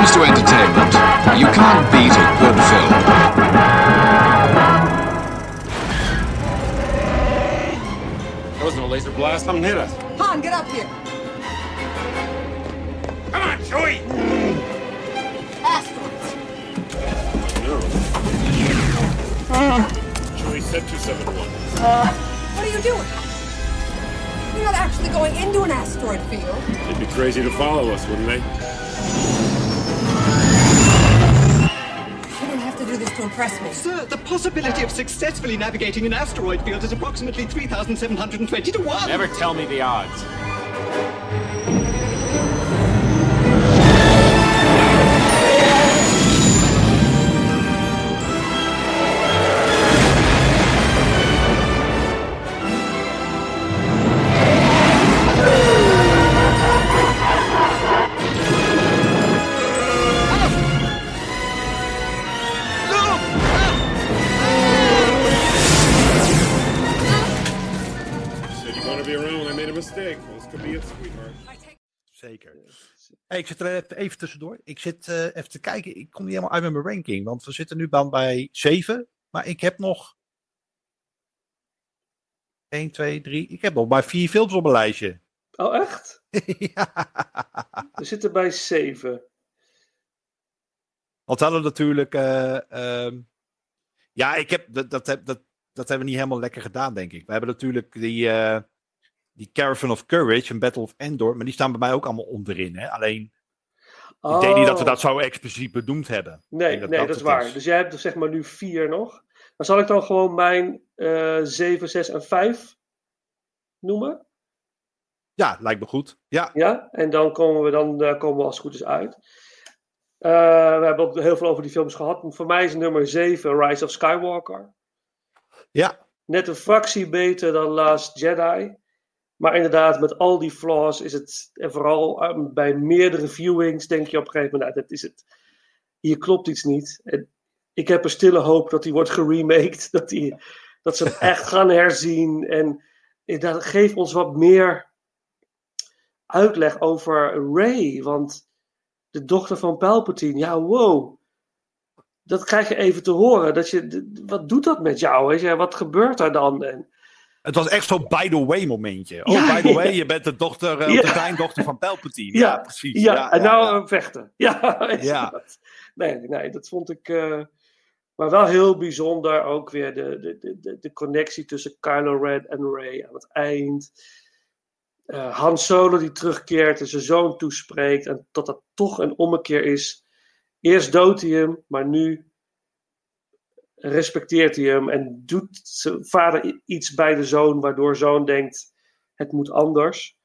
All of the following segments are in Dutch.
comes to entertainment, you can't beat a good film. That wasn't a laser blast. Something hit us. Han, get up here. Come on, Chewie! Asteroids. Uh, Chewie said 271. Uh, what are you doing? You're not actually going into an asteroid field. They'd be crazy to follow us, wouldn't they? Do this to impress me. Sir, the possibility of successfully navigating an asteroid field is approximately 3,720 to 1. Never tell me the odds. Zit er even, even tussendoor. Ik zit eh, even te kijken. Ik kom niet helemaal uit met mijn ranking. Want we zitten nu dan bij 7. Maar ik heb nog. 1, 2, 3. Ik heb nog maar vier films op mijn lijstje. Oh, echt? ja. We zitten bij 7. Want we hadden natuurlijk. eh, ehm, ja, ik heb. Dat, dat, dat, dat hebben we niet helemaal lekker gedaan, denk ik. We hebben natuurlijk die. eh, die Caravan of Courage en Battle of Endor. Maar die staan bij mij ook allemaal onderin. Hè? Alleen. Ik denk niet dat we dat zo expliciet benoemd hebben. Oh. Nee, denk nee, dat, is waar. is. Dus jij hebt dus zeg maar nu 4 nog. Dan zal ik dan gewoon mijn eh 7, 6 en 5 noemen. Ja, lijkt me goed. Ja, Ja, en dan komen we, dan, komen we als het goed is uit. Eh, we hebben ook heel veel over die films gehad. Voor mij is nummer 7 Rise of Skywalker. ja. Net een fractie beter dan Last Jedi. Maar inderdaad, met al die flaws is het, en vooral eh, bij meerdere viewings, denk je op een gegeven moment, nou, dat is het. Hier klopt iets niet. En ik heb een stille hoop dat die wordt geremaked. Dat, die, dat ze hem echt gaan herzien. En dat geeft ons wat meer uitleg over Ray. Want de dochter van Palpatine, ja, wow. Dat krijg je even te horen. Dat je, wat doet dat met jou? Weet je? Wat gebeurt er dan? En, Het was echt zo'n by the way momentje. Oh, Ja, by the way, je bent de dochter, Ja. de kleindochter van Palpatine. Ja, Ja, precies. Ja, en nou vechten. Ja, Ja. Nee, nee, dat vond ik. eh, maar wel heel bijzonder ook weer de, de, de- de, connectie tussen Kylo Ren en Rey aan het eind. Eh, Han Solo die terugkeert en zijn zoon toespreekt. En dat dat toch een ommekeer is. Eerst doodt hij hem, maar nu respecteert hij hem en doet zijn vader iets bij de zoon, waardoor zoon denkt: het moet anders.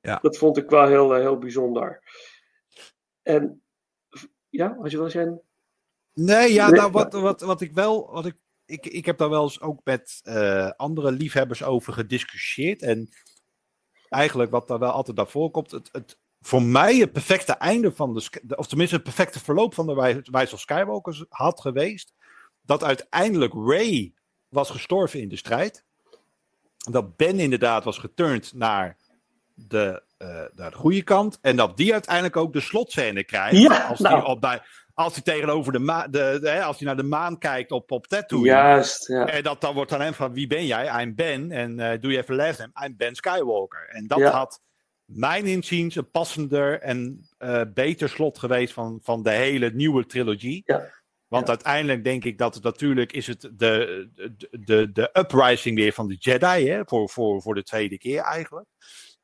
Ja. Dat vond ik wel heel, eh, heel bijzonder. En ja, had je wel eens een. Nee, ja, nou, wat, wat, wat ik wel. Wat ik, ik, ik heb daar wel eens ook met eh, andere liefhebbers over gediscussieerd. En eigenlijk wat daar wel altijd naar voorkomt. Het, het, voor mij het perfecte einde van de. Of tenminste het perfecte verloop van de Wij- Rise of Skywalker had geweest. Dat uiteindelijk Ray was gestorven in de strijd. Dat Ben inderdaad was geturnd naar de, eh, naar de goede kant. En dat die uiteindelijk ook de slotscène krijgt. Ja, als, nou. die bij, als hij tegenover de maan, de, de, hè, als hij naar de maan kijkt op, op Tatooine. Juist, ja. En dat dan wordt aan hem van wie ben jij? I'm Ben. En eh doe je even last name? I'm Ben Skywalker. En dat Ja. had mijn inziens een passender en eh, beter slot geweest van, van de hele nieuwe trilogie. Ja. Want uiteindelijk denk ik dat het natuurlijk is het de, de, de, de uprising weer van de Jedi. Hè? Voor, voor, voor de tweede keer eigenlijk.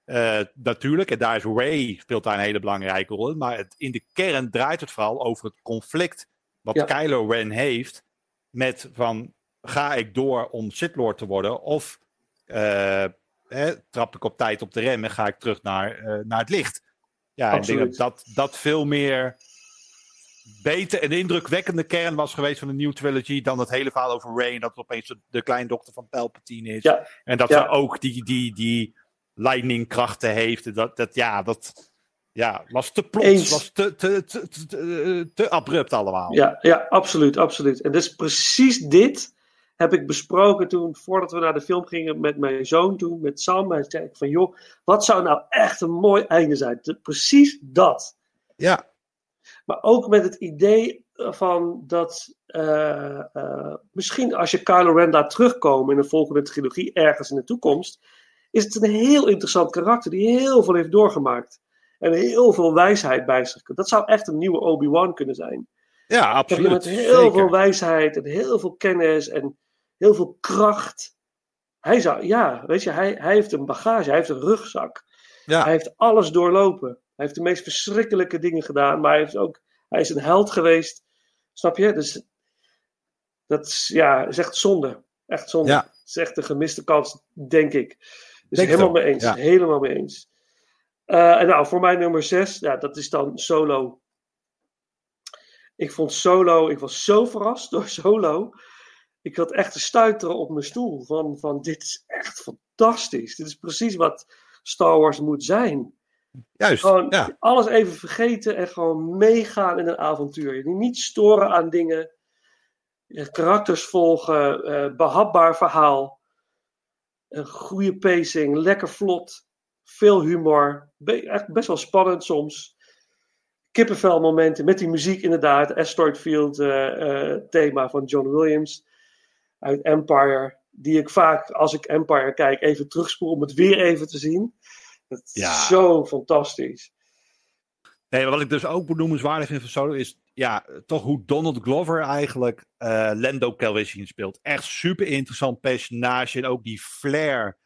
Eh, natuurlijk, en daar is Ray speelt daar een hele belangrijke rol in. Maar het, in de kern draait het vooral over het conflict wat Ja. Kylo Ren heeft met van ga ik door om Sith Lord te worden of eh, trap ik op tijd op de rem en ga ik terug naar, eh, naar het licht. Ja, ik denk dat dat veel meer beter een indrukwekkende kern was geweest van de nieuwe trilogy dan het hele verhaal over Rey en dat het opeens de, de kleindochter van Palpatine is. Ja. En dat Ja. ze ook die, die, die lightning-krachten heeft. Dat, dat, ja, dat ja, was te plots, Eens. was te, te, te, te, te- te abrupt allemaal. Ja, ja, absoluut, absoluut. En dus precies dit heb ik besproken toen, voordat we naar de film gingen met mijn zoon toen, met Sam. Hij zei ik van, joh, wat zou nou echt een mooi einde zijn? Precies dat. Ja. Maar ook met het idee van dat eh, eh, misschien als je Kylo Ren laat terugkomen in een volgende trilogie ergens in de toekomst, is het een heel interessant karakter die heel veel heeft doorgemaakt. En heel veel wijsheid bij zich. Dat zou echt een nieuwe Obi-Wan kunnen zijn. Ja, absoluut. met heel Zeker. veel wijsheid en heel veel kennis en heel veel kracht. Hij zou, ja, weet je, hij, hij heeft een bagage, hij heeft een rugzak. Ja. Hij heeft alles doorlopen. Hij heeft de meest verschrikkelijke dingen gedaan, maar hij, heeft ook, hij is een held geweest. Snap je? Dus dat is, ja, is echt zonde. Echt zonde. Ja. Het is echt een gemiste kans, denk ik. Dus Denk helemaal mee eens. ja. Helemaal mee eens. Eh, en nou, voor mij nummer 6, ja, dat is dan Solo. Ik vond Solo, ik was zo verrast door Solo. Ik had echt te stuiteren op mijn stoel. Van, van dit is echt fantastisch. Dit is precies wat Star Wars moet zijn. Juist. Gewoon ja. alles even vergeten en gewoon meegaan in een avontuur. Je niet storen aan dingen. Karakters volgen, eh, behapbaar verhaal. Een goede pacing, lekker vlot. Veel humor. Be- echt best wel spannend soms. Kippenvel momenten met die muziek inderdaad. Asteroid Field eh, eh, thema van John Williams uit Empire. Die ik vaak als ik Empire kijk even terugspoel om het weer even te zien. Dat is Ja. zo fantastisch. Nee, wat ik dus ook benoemenswaardig vind van Solo is ja, toch hoe Donald Glover eigenlijk eh Lando Calrissian speelt. Echt super interessant personage en ook die flair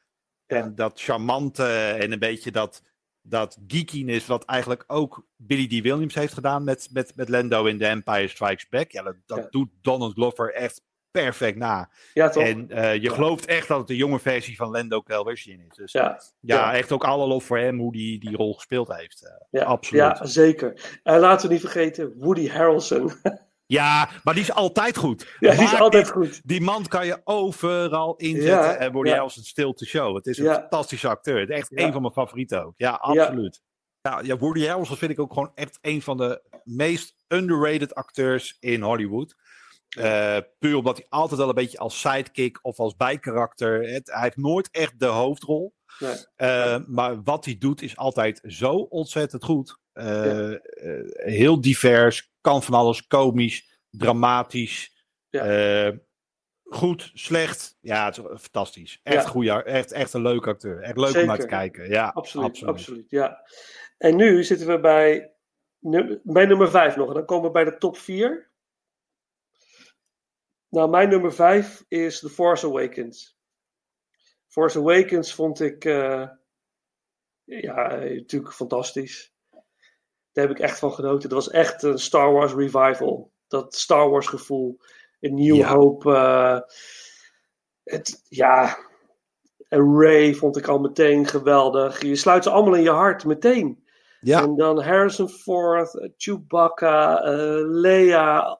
en dat charmante en een beetje dat, dat geekiness wat eigenlijk ook Billy D. Williams heeft gedaan met, met, met Lando in The Empire Strikes Back. Ja, dat, dat Ja. doet Donald Glover echt perfect na. Ja, toch? En eh, je Ja. gelooft echt dat het de jonge versie van Lando Calrissian is. Dus ja, ja, echt ook alle lof voor hem hoe die die rol gespeeld heeft. Ja, absoluut. ja, zeker. En laten we niet vergeten, Woody Harrelson. Ja, maar die is altijd goed. ja, die is altijd goed. Die man kan je overal inzetten Ja, en ja. hij als een still to show. Het is een Ja. fantastische acteur. Het is echt een van mijn favorieten ook. Ja, absoluut. Ja, ja, Woody Harrelson vind ik ook gewoon echt een van de meest underrated acteurs in Hollywood. Eh, puur omdat hij altijd wel een beetje als sidekick of als bijkarakter. Het, hij heeft nooit echt de hoofdrol. Nee. Eh, maar wat hij doet is altijd zo ontzettend goed. Eh, Ja. heel divers, kan van alles, komisch, dramatisch. Ja. goed, slecht. Ja, het is fantastisch. Echt, Ja. goeie, echt, echt een leuke acteur. Echt leuk om naar te kijken. Ja, Absoluut, absoluut. ja. En nu zitten we bij, bij nummer 5 nog. En dan komen we bij de top 4. Nou, mijn nummer 5 is The Force Awakens. Force Awakens vond ik eh, ja, natuurlijk fantastisch. Daar heb ik echt van genoten. Dat was echt een Star Wars revival. Dat Star Wars gevoel. Een nieuw Ja. hoop. eh, het, ja, en Ray vond ik al meteen geweldig. Je sluit ze allemaal in je hart, meteen. Ja, En dan Harrison Ford, Chewbacca, eh, Leia,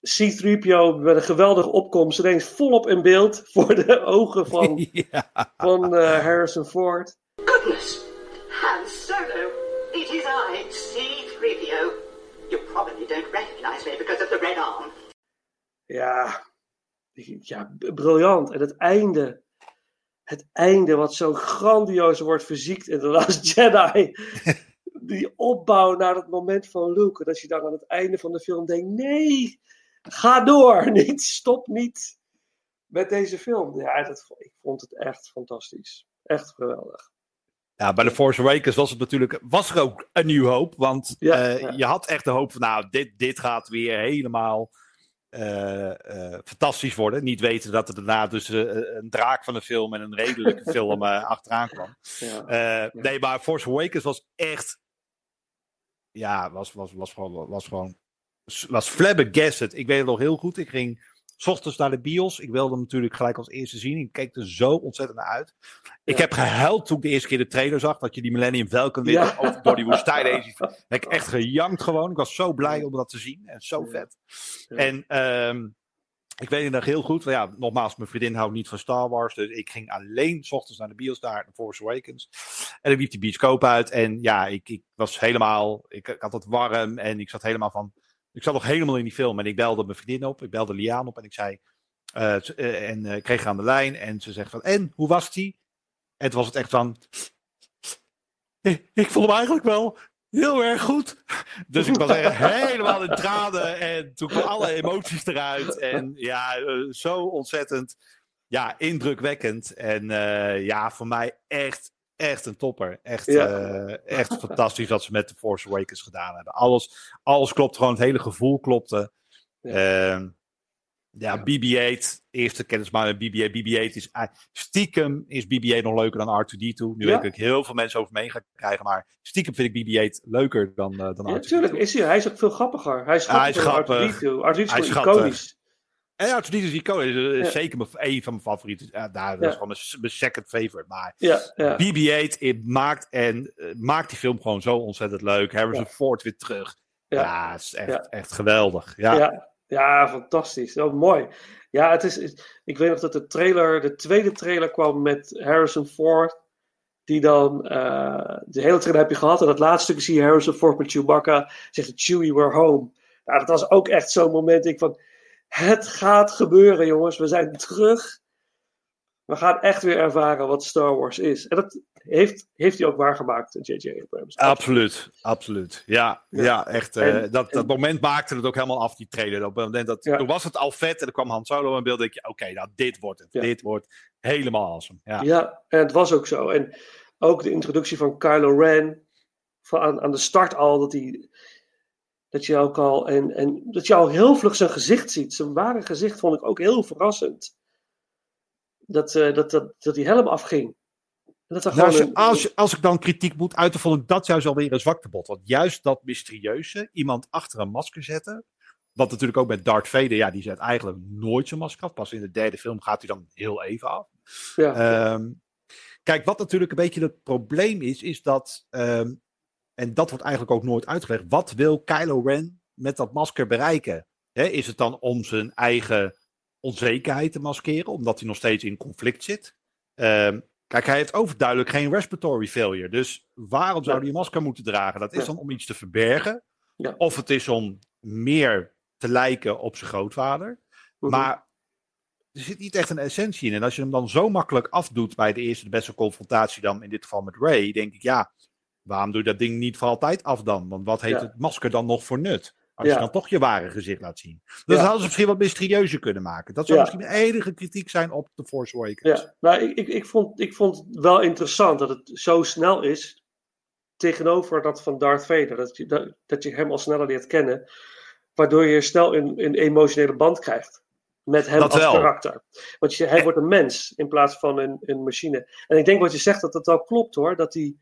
C-3PO met een geweldige opkomst. Ineens volop in beeld voor de ogen van, ja. van eh, Harrison Ford. Goodness! Han Solo! It is I, C-3PO. You probably don't recognize me because of the red arm. Ja, ja, briljant. En het einde. Het einde wat zo grandioos wordt verziekt in The Last Jedi. Die opbouw naar het moment van Luke. Dat je dan aan het einde van de film denkt: nee, ga door. Niet, stop niet met deze film. Ja, dat, ik vond het echt fantastisch. Echt geweldig. Ja, bij The Force Awakens was het natuurlijk, was er ook een nieuw hoop. Want Ja, eh, ja. je had echt de hoop van, nou, dit, dit gaat weer helemaal eh, eh, fantastisch worden. Niet weten dat er daarna dus een draak van een film en een redelijke film achteraan kwam. Ja. Nee, maar Force Awakens was echt, ja, was, was, was gewoon, was gewoon, was flabbergasted. Ik weet het nog heel goed. Ik ging 's ochtends naar de bios. Ik wilde hem natuurlijk gelijk als eerste zien. Ik keek er zo ontzettend naar uit. Ik Ja. heb gehuild toen ik de eerste keer de trailer zag. Dat je die Millennium Falcon weer Ja. over, door die woestijn heen ziet. Heb ik echt gejankt gewoon. Ik was zo blij om dat te zien. En zo vet. Ja. En ehm, ik weet het nog heel goed. Ja, nogmaals, mijn vriendin houdt niet van Star Wars. Dus ik ging alleen 's ochtends naar de bios daar. naar Force Awakens. En ik liep die bioscoop uit. En ja, ik, ik was helemaal... Ik, ik had het warm. En ik zat helemaal van... Ik zat nog helemaal in die film. En ik belde mijn vriendin op. Ik belde Liaan op. En ik zei... eh, en ik kreeg aan de lijn. En ze zegt van... En, hoe was die? En toen was het echt van... Ik, ik vond hem eigenlijk wel Heel erg goed. Dus ik was echt helemaal in tranen en toen kwamen alle emoties eruit. En ja, zo ontzettend ja, indrukwekkend. En ja, voor mij echt, echt een topper. Echt, Ja. eh, echt fantastisch wat ze met The Force Awakens gedaan hebben. Alles, alles klopt gewoon, het hele gevoel klopte. Ja, Ja. BB-8, eerste kennismaking met BB-8. BB-8 is eh, stiekem is BB-8 nog leuker dan R2-D2. Nu Ja. weet ik dat heel veel mensen over mee ga krijgen, maar stiekem vind ik BB-8 leuker dan, eh dan Ja, R2-D2. natuurlijk is hij. Hij is ook veel grappiger. Hij is Ja, hij is grappiger dan grappig. R2-D2. R2-D2 is grappig. iconisch. En R2-D2 is iconisch. Dat is Ja. zeker een van mijn favorieten. Ja, nou, dat Ja. is gewoon mijn, second favorite. Maar Ja, ja. BB-8 het maakt, en, eh, maakt die film gewoon zo ontzettend leuk. Harrison Ja. Ford weer terug. Ja. Ja, het is echt, Ja. echt geweldig. Ja. Ja. Ja, fantastisch. Oh, mooi. Ja, het is, ik weet nog dat de trailer, de tweede trailer kwam met Harrison Ford. Die dan, eh, de hele trailer heb je gehad. En dat laatste stukje zie je Harrison Ford met Chewbacca. Zegt Chewie, we're home. Nou, dat was ook echt zo'n moment. Ik van, het gaat gebeuren jongens. We zijn terug. We gaan echt weer ervaren wat Star Wars is. En dat heeft, heeft hij ook waargemaakt, J.J. Abrams. Absoluut, absoluut. Ja, Ja. ja. echt. eh, dat, dat en- moment maakte het ook helemaal af, die trailer. Op het moment dat, Ja. Toen was het al vet en dan kwam Han Solo in beeld. denk je, oké, nou dit wordt het. Ja. Dit wordt helemaal awesome. Ja. Ja, en het was ook zo. En ook de introductie van Kylo Ren. Van aan, aan de start al, dat, hij, dat je ook al. En, en dat je al heel vlug zijn gezicht ziet. Zijn ware gezicht vond ik ook heel verrassend. Dat, eh, dat, dat, dat die helm afging. Dat Nou, als, je- als, je- als ik dan kritiek moet uiten, vond ik dat juist alweer een zwaktebod. Want juist dat mysterieuze, iemand achter een masker zetten. Wat natuurlijk ook met Darth Vader, ja, die zet eigenlijk nooit zijn masker af. Pas in de derde film gaat hij dan heel even af. ja, Ehm, kijk, wat natuurlijk een beetje het probleem is, is dat, ehm, en dat wordt eigenlijk ook nooit uitgelegd, wat wil Kylo Ren met dat masker bereiken? Is het dan om zijn eigen onzekerheid te maskeren, omdat hij nog steeds in conflict zit? Ehm, kijk, hij heeft overduidelijk geen respiratory failure, dus waarom zou hij een masker moeten dragen? Dat is dan om iets te verbergen, Ja. of het is om meer te lijken op zijn grootvader. mhm. Maar er zit niet echt een essentie in. En als je hem dan zo makkelijk afdoet bij de eerste de beste confrontatie, dan in dit geval met Ray, denk ik, ja, waarom doe je dat ding niet voor altijd af dan? Want wat heeft Ja. het masker dan nog voor nut? Als Ja. je dan toch je ware gezicht laat zien. Dus Ja. dat hadden ze misschien wat mysterieuzer kunnen maken. Dat zou misschien de enige kritiek zijn op The Force Awakens. Ja, nou, ik, ik, ik, vond, ik vond het wel interessant dat het zo snel is tegenover dat van Darth Vader. Dat je, dat, dat je hem al sneller leert kennen, waardoor je snel een, een emotionele band krijgt met hem Dat als wel. karakter. Want je, hij wordt een mens in plaats van een, een machine. En ik denk wat je zegt dat dat wel klopt hoor, dat hij,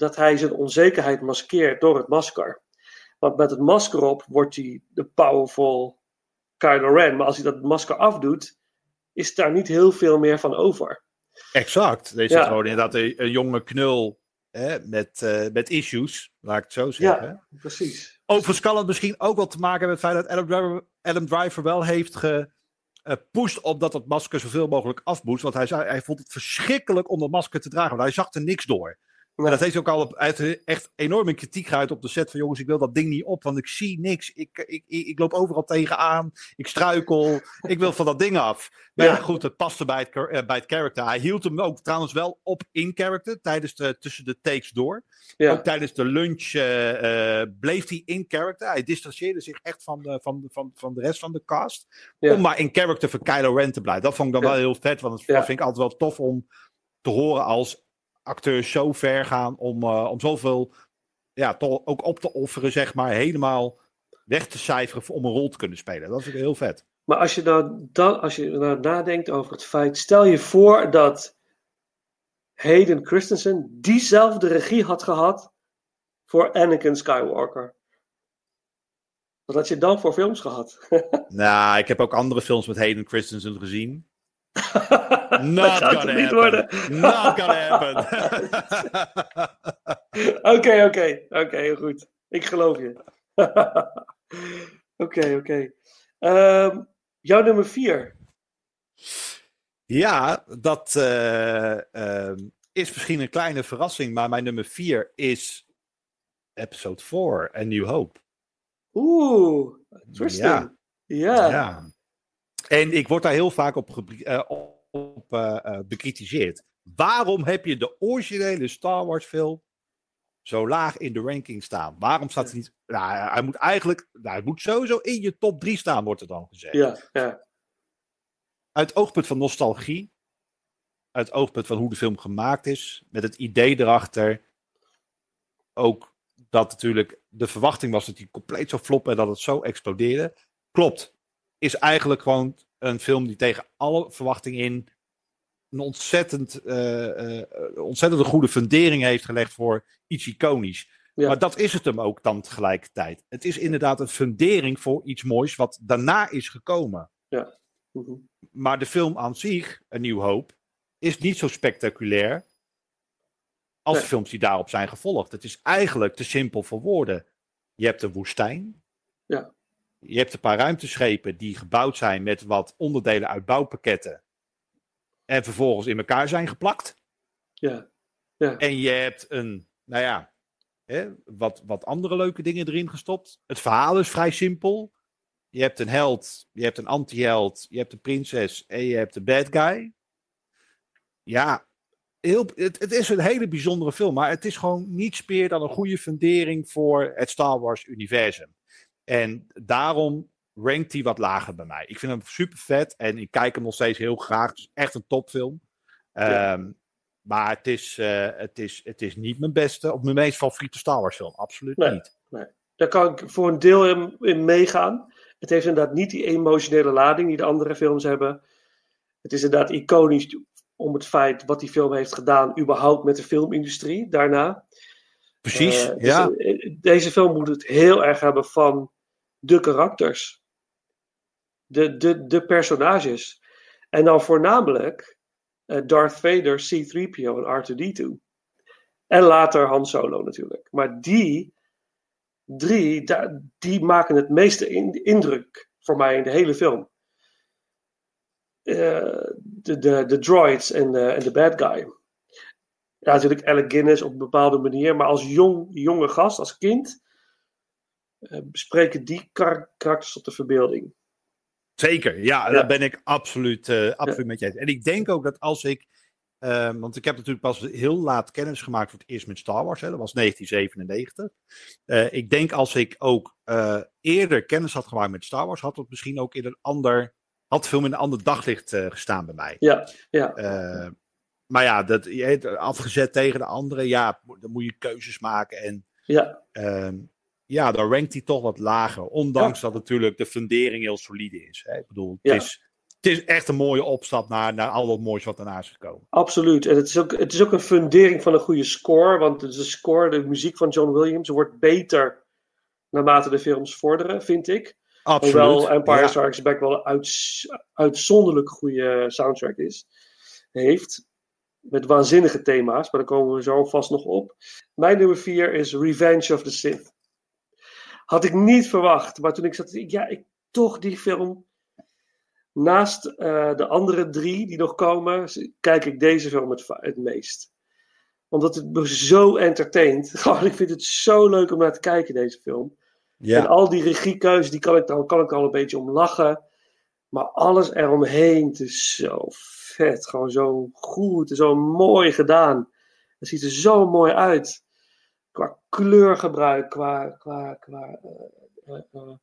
dat hij zijn onzekerheid maskeert door het masker. Want met het masker op wordt hij de powerful Kylo Ren. Maar als hij dat masker afdoet, is daar niet heel veel meer van over. Exact. Deze Ja. gewoon inderdaad een, een jonge knul hè, met, eh, met issues, laat ik het zo zeggen. Ja, precies. Overigens kan het misschien ook wel te maken hebben met het feit dat Adam Driver, Adam Driver wel heeft gepusht op dat het masker zoveel mogelijk afboest. Want hij, zei, hij vond het verschrikkelijk om dat masker te dragen, want hij zag er niks door. En dat heeft ook al op, echt enorme kritiek geuit op de set van jongens, ik wil dat ding niet op, want ik zie niks. Ik, ik, ik, ik loop overal tegenaan, ik struikel, ik wil van dat ding af. Maar ja, Ja. goed, het paste bij het, eh, bij het character. Hij hield hem ook trouwens wel op in character tijdens de, tussen de takes door. Ja, Ook tijdens de lunch eh, eh, bleef hij in character. Hij distancieerde zich echt van de, van, de- van, van de rest van de cast. Ja. Om maar in character voor Kylo Ren te blijven. Dat vond ik dan wel heel vet. Want dat vind ik altijd wel tof om te horen als acteurs zo ver gaan. Om, eh, om zoveel ja, toch ook op te offeren, zeg maar. Helemaal weg te cijferen om een rol te kunnen spelen. Dat ik heel vet. maar als je nou, dan, als je nou nadenkt over het feit, stel je voor dat Hayden Christensen diezelfde regie had gehad voor Anakin Skywalker. Wat had je dan voor films gehad? Nou, ik heb ook andere films met Hayden Christensen gezien. Not gonna niet worden. Not gonna happen. Oké, oké, oké, heel goed. Ik geloof je. Oké, oké. Ehm, jouw nummer vier. Ja, dat eh, ehm, is misschien een kleine verrassing, maar mijn nummer 4 is episode 4, A New Hope. Oeh, interesting. Ja. Ja. Ja. En ik word daar heel vaak op, eh, op eh, eh, bekritiseerd. Waarom heb je de originele Star Wars film zo laag in de ranking staan? Waarom staat hij niet... Nou, hij moet eigenlijk... Nou, hij moet sowieso in je top 3 staan, wordt er dan gezegd. Ja, ja. Uit oogpunt van nostalgie. Uit oogpunt van hoe de film gemaakt is. Met het idee erachter. Ook dat natuurlijk de verwachting was dat hij compleet zou floppen en dat het zo explodeerde. Klopt. Is eigenlijk gewoon een film die tegen alle verwachtingen in een ontzettend, eh, eh, ontzettend goede fundering heeft gelegd voor iets iconisch. Ja. Maar dat is het hem ook dan tegelijkertijd. Het is inderdaad een fundering voor iets moois wat daarna is gekomen. Mhm. Maar de film aan zich, Een Nieuw Hoop, is niet zo spectaculair als Nee. de films die daarop zijn gevolgd. Het is eigenlijk te simpel voor woorden. Je hebt een woestijn. Ja. Je hebt een paar ruimteschepen die gebouwd zijn met wat onderdelen uit bouwpakketten. En vervolgens in elkaar zijn geplakt. Ja. En je hebt een, nou ja, hè, wat, wat andere leuke dingen erin gestopt. Het verhaal is vrij simpel. Je hebt een held, je hebt een anti-held, je hebt een prinses en je hebt een bad guy. Ja, heel, het, het is een hele bijzondere film, maar het is gewoon niets meer dan een goede fundering voor het Star Wars-universum. En daarom rankt hij wat lager bij mij. Ik vind hem super vet en ik kijk hem nog steeds heel graag. Het is echt een topfilm. Ja. Ehm, maar het is, eh, het, is, het is niet mijn beste of mijn meest favoriete Star Wars film. Absoluut Nee. niet. Daar kan ik voor een deel in, in meegaan. Het heeft inderdaad niet die emotionele lading die de andere films hebben. Het is inderdaad iconisch om het feit wat die film heeft gedaan, überhaupt met de filmindustrie daarna. Precies, Eh, dus, ja. eh, deze film moet het heel erg hebben van de karakters. De, de, de personages. En dan voornamelijk eh, Darth Vader, C-3PO en R2-D2. En later Han Solo natuurlijk. Maar die drie, die maken het meeste in- indruk voor mij in de hele film. Eh, de, de, de droids en de, en de bad guy. Natuurlijk Alec Guinness op een bepaalde manier, maar als jong, jonge gast, als kind, bespreken die kar- karakters tot de verbeelding. Zeker, ja, Ja. daar ben ik absoluut, eh, absoluut met je eens. En ik denk ook dat als ik, eh, want ik heb natuurlijk pas heel laat kennis gemaakt voor het eerst met Star Wars, hè, dat was 1997. Eh, ik denk als ik ook eh, eerder kennis had gemaakt met Star Wars, had het misschien ook in een ander, had film in een ander daglicht eh, gestaan bij mij. Ja, ja, Eh, maar ja, dat, je afgezet tegen de andere, ja, dan moet je keuzes maken en ja, Ehm, ja, dan rankt hij toch wat lager. Ondanks dat natuurlijk de fundering heel solide is. Hè? Ik bedoel, het, Ja. is, het is echt een mooie opstap naar, naar al dat moois wat daarna is gekomen. absoluut. En het is, ook, het is ook een fundering van een goede score, want de score, de muziek van John Williams, wordt beter naarmate de films vorderen, vind ik. Absoluut. Hoewel Empire Ja. Strikes Back wel een uitzonderlijk goede soundtrack is, heeft. Met waanzinnige thema's, maar daar komen we zo vast nog op. Mijn nummer 4 is Revenge of the Sith. Had ik niet verwacht, maar toen ik zat, ja, ik toch die film. Naast eh, de andere drie die nog komen, kijk ik deze film het, meest. Omdat het me zo entertaint. Gewoon, ik vind het zo leuk om naar te kijken, deze film. En Ja. al die regiekeuzes, die kan ik dan kan ik al een beetje om lachen. Maar alles eromheen, het is zo vet. Gewoon zo goed en zo mooi gedaan. Het ziet er zo mooi uit. Qua kleurgebruik, qua. qua, qua eh, eh, eh,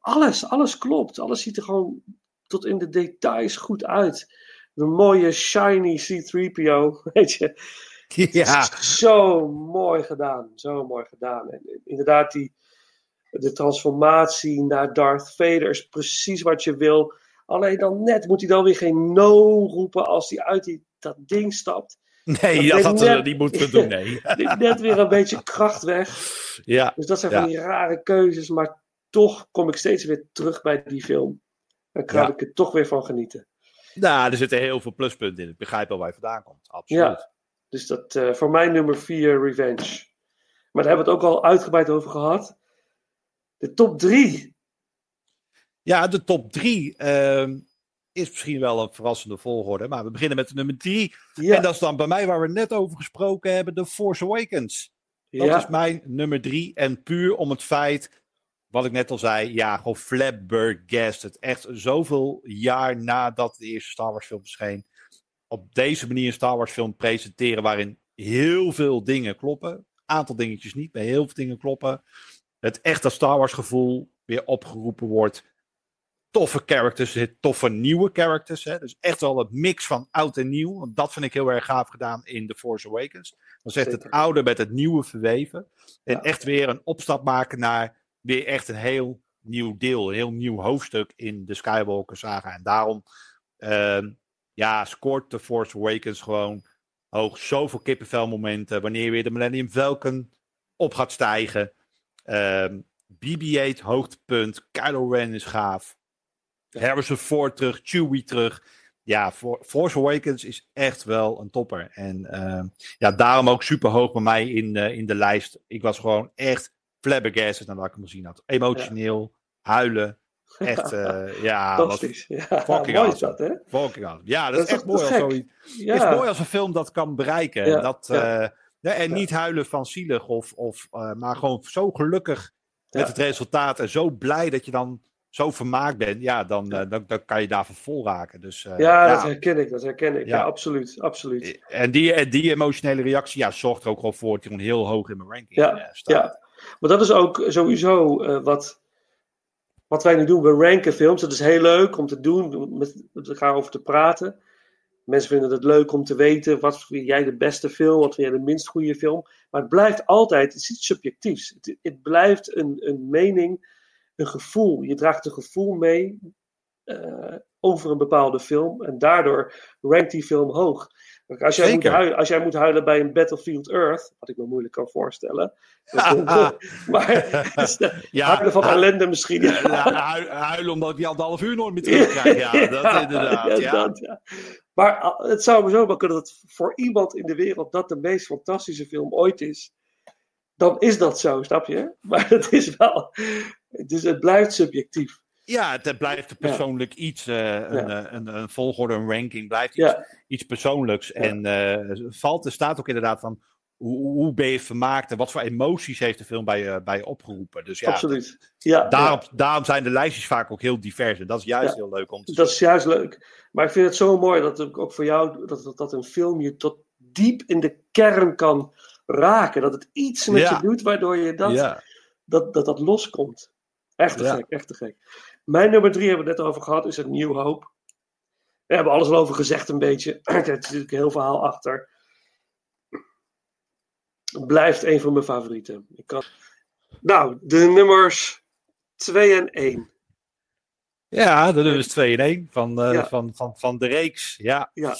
alles, alles klopt. Alles ziet er gewoon tot in de details goed uit. De mooie shiny C3PO, weet je. ja. Zo mooi gedaan. Zo mooi gedaan. En inderdaad, die, de transformatie naar Darth Vader is precies wat je wil. Alleen dan net moet hij dan weer geen no roepen als hij uit die, dat ding stapt. Nee, Dat ik hadden we niet moeten doen, nee. Net weer een beetje kracht weg. Ja, Dus dat zijn Ja. van die rare keuzes. Maar toch kom ik steeds weer terug bij die film. En kan Ja. ik er toch weer van genieten. nou, er zitten heel veel pluspunten in. Ik begrijp wel waar je vandaan komt. Absoluut. Ja. Dus dat eh, voor mij nummer 4, Revenge. Maar daar hebben we het ook al uitgebreid over gehad. De top 3. Ja, de top drie ehm, is misschien wel een verrassende volgorde. Maar we beginnen met de nummer drie. Ja, En dat is dan bij mij waar we net over gesproken hebben, The Force Awakens. Dat ja, is mijn nummer drie. En puur om het feit, wat ik net al zei, ja, gewoon flabbergasted. Echt zoveel jaar nadat de eerste Star Wars film verscheen. Op deze manier een Star Wars film presenteren waarin heel veel dingen kloppen. aantal dingetjes niet. Bij heel veel dingen kloppen. Het echte Star Wars gevoel weer opgeroepen wordt. Toffe characters, zit toffe nieuwe characters. Hè? Dus echt wel een mix van oud en nieuw. Want dat vind ik heel erg gaaf gedaan in The Force Awakens. Dan zegt het oude met het nieuwe verweven. En Ja. echt weer een opstap maken naar weer echt een heel nieuw deel. Een heel nieuw hoofdstuk in de Skywalker saga. En daarom ehm, ja, scoort The Force Awakens gewoon hoog. Zoveel kippenvelmomenten. Wanneer weer de Millennium Falcon op gaat stijgen. Ehm BB-8 hoogtepunt. Kylo Ren is gaaf. Harrison Ford terug. Chewie terug. Ja, For- Force Awakens is echt wel een topper. En ehm, ja, daarom ook super hoog bij mij in, in de lijst. Ik was gewoon echt flabbergasted nadat ik hem gezien had. Emotioneel, huilen. Echt, eh, ja, was Fantastisch. Ja, fucking mooi is awesome. dat, hè? fucking awesome. Ja, dat, Dat is is echt mooi als zoiets Ja. is mooi als een film dat kan bereiken. Ja, Dat, eh, en niet huilen van zielig, of, of, eh, maar gewoon zo gelukkig met het resultaat. En zo blij dat je dan zo vermaakt bent. Ja, dan, eh, dan, dan kan je daarvan vol raken. Dus, eh, Ja, dat herken ik, dat herken ik. Ja, Ja. absoluut, absoluut. En die, en die emotionele reactie ja, zorgt er ook gewoon voor dat hij heel hoog in mijn ranking Ja, eh, staat. Ja, maar dat is ook sowieso wat, wat wij nu doen. We ranken films. Dat is heel leuk om te doen, met met elkaar over te praten. Mensen vinden het leuk om te weten wat vind jij de beste film, wat vind jij de minst goede film. Maar het blijft altijd het is iets subjectiefs. Het, het blijft een, een mening, een gevoel. Je draagt een gevoel mee eh, over een bepaalde film en daardoor rankt die film hoog. Als jij, moet huilen, als jij moet huilen bij een Battlefield Earth, wat ik me moeilijk kan voorstellen. maar Ja, huilen van ellende misschien. Ja, Ja, hu- huilen omdat ik die anderhalf uur nooit meer terugkrijg. Ja, dat inderdaad. Ja. dat. Maar ah, het zou me zo kunnen dat voor iemand in de wereld dat de meest fantastische film ooit is. Dan is dat zo, snap je? Maar het is wel. Dus het blijft subjectief. Ja, het blijft persoonlijk iets. eh, een, Ja. eh, een, een volgorde, een ranking blijft iets, Ja, iets persoonlijks. En eh, valt, er staat ook inderdaad van hoe, hoe ben je vermaakt en wat voor emoties heeft de film bij je, bij je opgeroepen. Dus ja, absoluut. Ja, Daarom, daarom zijn de lijstjes vaak ook heel divers. En dat is juist heel leuk om te Dat is juist leuk. Maar ik vind het zo mooi dat ook voor jou, dat, dat, dat een film je tot diep in de kern kan raken. Dat het iets met je doet waardoor je dat, dat, dat, dat loskomt. Echt te Ja. gek, echt te gek. Mijn nummer drie hebben we het net over gehad, is een Nieuw Hoop. We hebben alles al over gezegd een beetje. er zit natuurlijk heel verhaal achter. Blijft een van mijn favorieten. Ik kan... Nou, de nummers 2 en 1. ja, dat is 2 in 1 van, eh, Ja. van, van, van de reeks. Ja. Ja.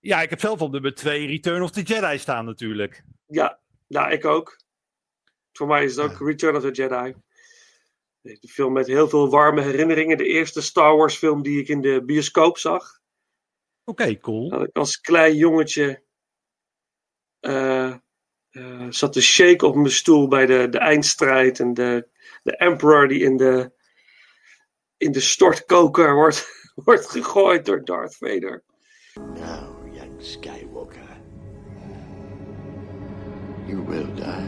ja, ik heb zelf op nummer 2 Return of the Jedi staan natuurlijk. Ja, nou, ik ook. Voor mij is het ook Return of the Jedi. De film met heel veel warme herinneringen. De eerste Star Wars film die ik in de bioscoop zag. Oké, cool. Dat ik als klein jongetje eh, eh, zat te shake op mijn stoel bij de, de eindstrijd. En de, de Emperor die in de, in de stortkoker wordt, wordt gegooid door Darth Vader. Now, young Skywalker, you will die.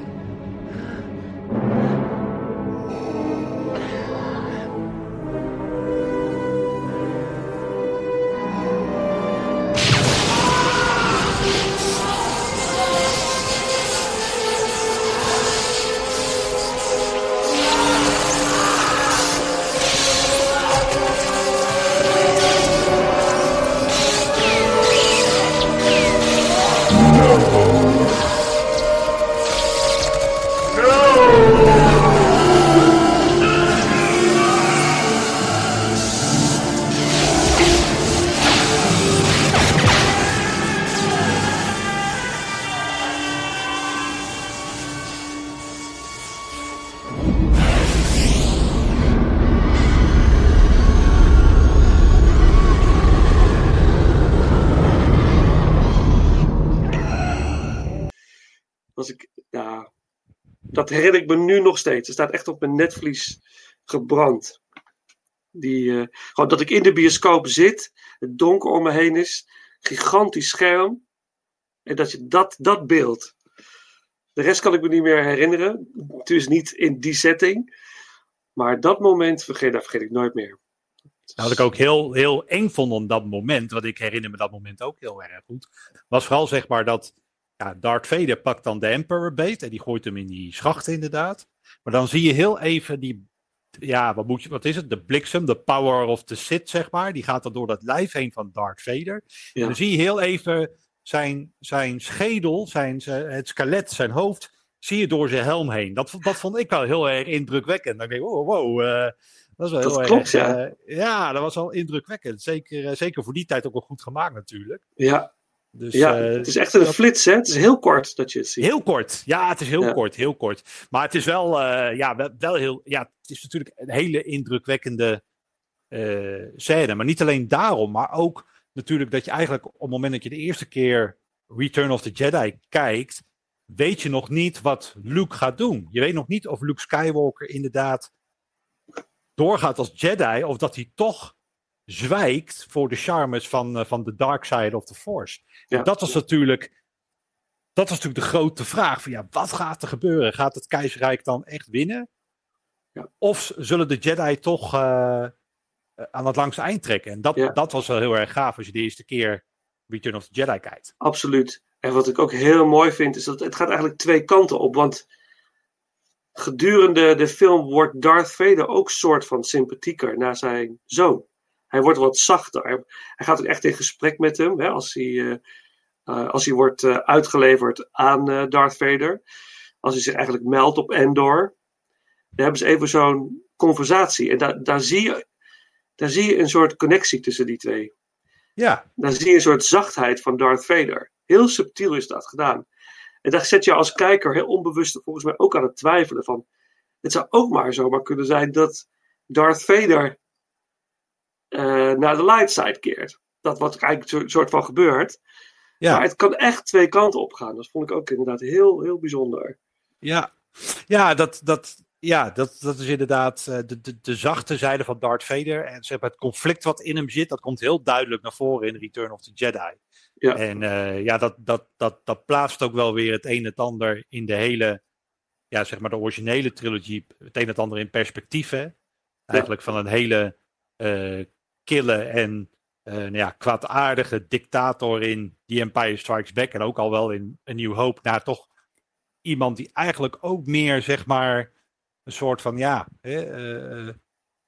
Herinner ik me nu nog steeds. Het staat echt op mijn netvlies gebrand. Die, eh, gewoon dat ik in de bioscoop zit, het donker om me heen is, gigantisch scherm. En dat je dat, dat beeld. De rest kan ik me niet meer herinneren. Dus niet in die setting. Maar dat moment, vergeet, dat vergeet ik nooit meer. Wat ik ook heel, heel eng vond op dat moment, want ik herinner me dat moment ook heel erg goed, was vooral zeg maar dat ja, Darth Vader pakt dan de Emperor beet en die gooit hem in die schacht inderdaad. Maar dan zie je heel even die, ja, wat, moet je, wat is het? De bliksem, de power of the Sith, zeg maar. Die gaat dan door dat lijf heen van Darth Vader. Ja. En dan zie je heel even zijn, zijn schedel, zijn, het skelet, zijn hoofd, zie je door zijn helm heen. Dat, dat vond ik wel heel erg indrukwekkend. Dan denk ik, wow, wow eh, dat is wel Dat klopt, erg, ja. eh, ja, dat was wel indrukwekkend. Zeker, eh, zeker voor die tijd ook wel goed gemaakt natuurlijk. Ja, Dus, ja eh, het is echt een dat- flits, hè? Het is heel kort dat je het ziet. Heel kort. Ja, het is heel Ja. kort, heel kort. Maar het is wel, eh, ja, wel, wel heel. Ja, het is natuurlijk een hele indrukwekkende eh, scène. Maar niet alleen daarom, maar ook natuurlijk dat je eigenlijk op het moment dat je de eerste keer Return of the Jedi kijkt, weet je nog niet wat Luke gaat doen. Je weet nog niet of Luke Skywalker inderdaad doorgaat als Jedi, of dat hij toch zwijgt voor de charmes van, eh, van de dark side of the Force. Ja. Dat was natuurlijk dat was natuurlijk de grote vraag: van ja, wat gaat er gebeuren? Gaat het keizerrijk dan echt winnen? Ja. Of zullen de Jedi toch eh, eh, aan het langste eind trekken? En dat, Ja. dat was wel heel erg gaaf als je de eerste keer Return of the Jedi kijkt. Absoluut. En wat ik ook heel mooi vind, is dat het gaat eigenlijk twee kanten op. Want gedurende de film wordt Darth Vader ook soort van sympathieker naar zijn zoon. Hij wordt wat zachter. Hij, gaat ook echt in gesprek met hem. Hè, als, hij, eh, eh, als hij wordt eh, uitgeleverd aan Darth Vader. Als hij zich eigenlijk meldt op Endor. Dan hebben ze even zo'n conversatie. En daar, daar, zie je, daar zie je een soort connectie tussen die twee. Ja, Dan zie je een soort zachtheid van Darth Vader. Heel subtiel is dat gedaan. En daar zet je als kijker heel onbewust volgens mij ook aan het twijfelen van. Het zou ook maar zomaar kunnen zijn dat Darth Vader eh, naar de light side keert. Dat wat eigenlijk een soort van gebeurt. ja. Maar het kan echt twee kanten op gaan. Dat vond ik ook inderdaad heel, heel bijzonder. Ja, ja, dat, dat, ja dat, dat is inderdaad eh, de, de, de zachte zijde van Darth Vader. En zeg maar, het conflict wat in hem zit, dat komt heel duidelijk naar voren in Return of the Jedi. Ja. En eh, ja, dat, dat, dat, dat plaatst ook wel weer het een en het ander in de hele, ja, zeg maar de originele trilogie, het een en het ander in perspectief. Hè? Eigenlijk van een hele kille en eh, nou ja, kwaadaardige dictator in The Empire Strikes Back. En ook al wel in A New Hope, naar toch iemand die eigenlijk ook meer, zeg maar, een soort van, ja, hè, eh, eh,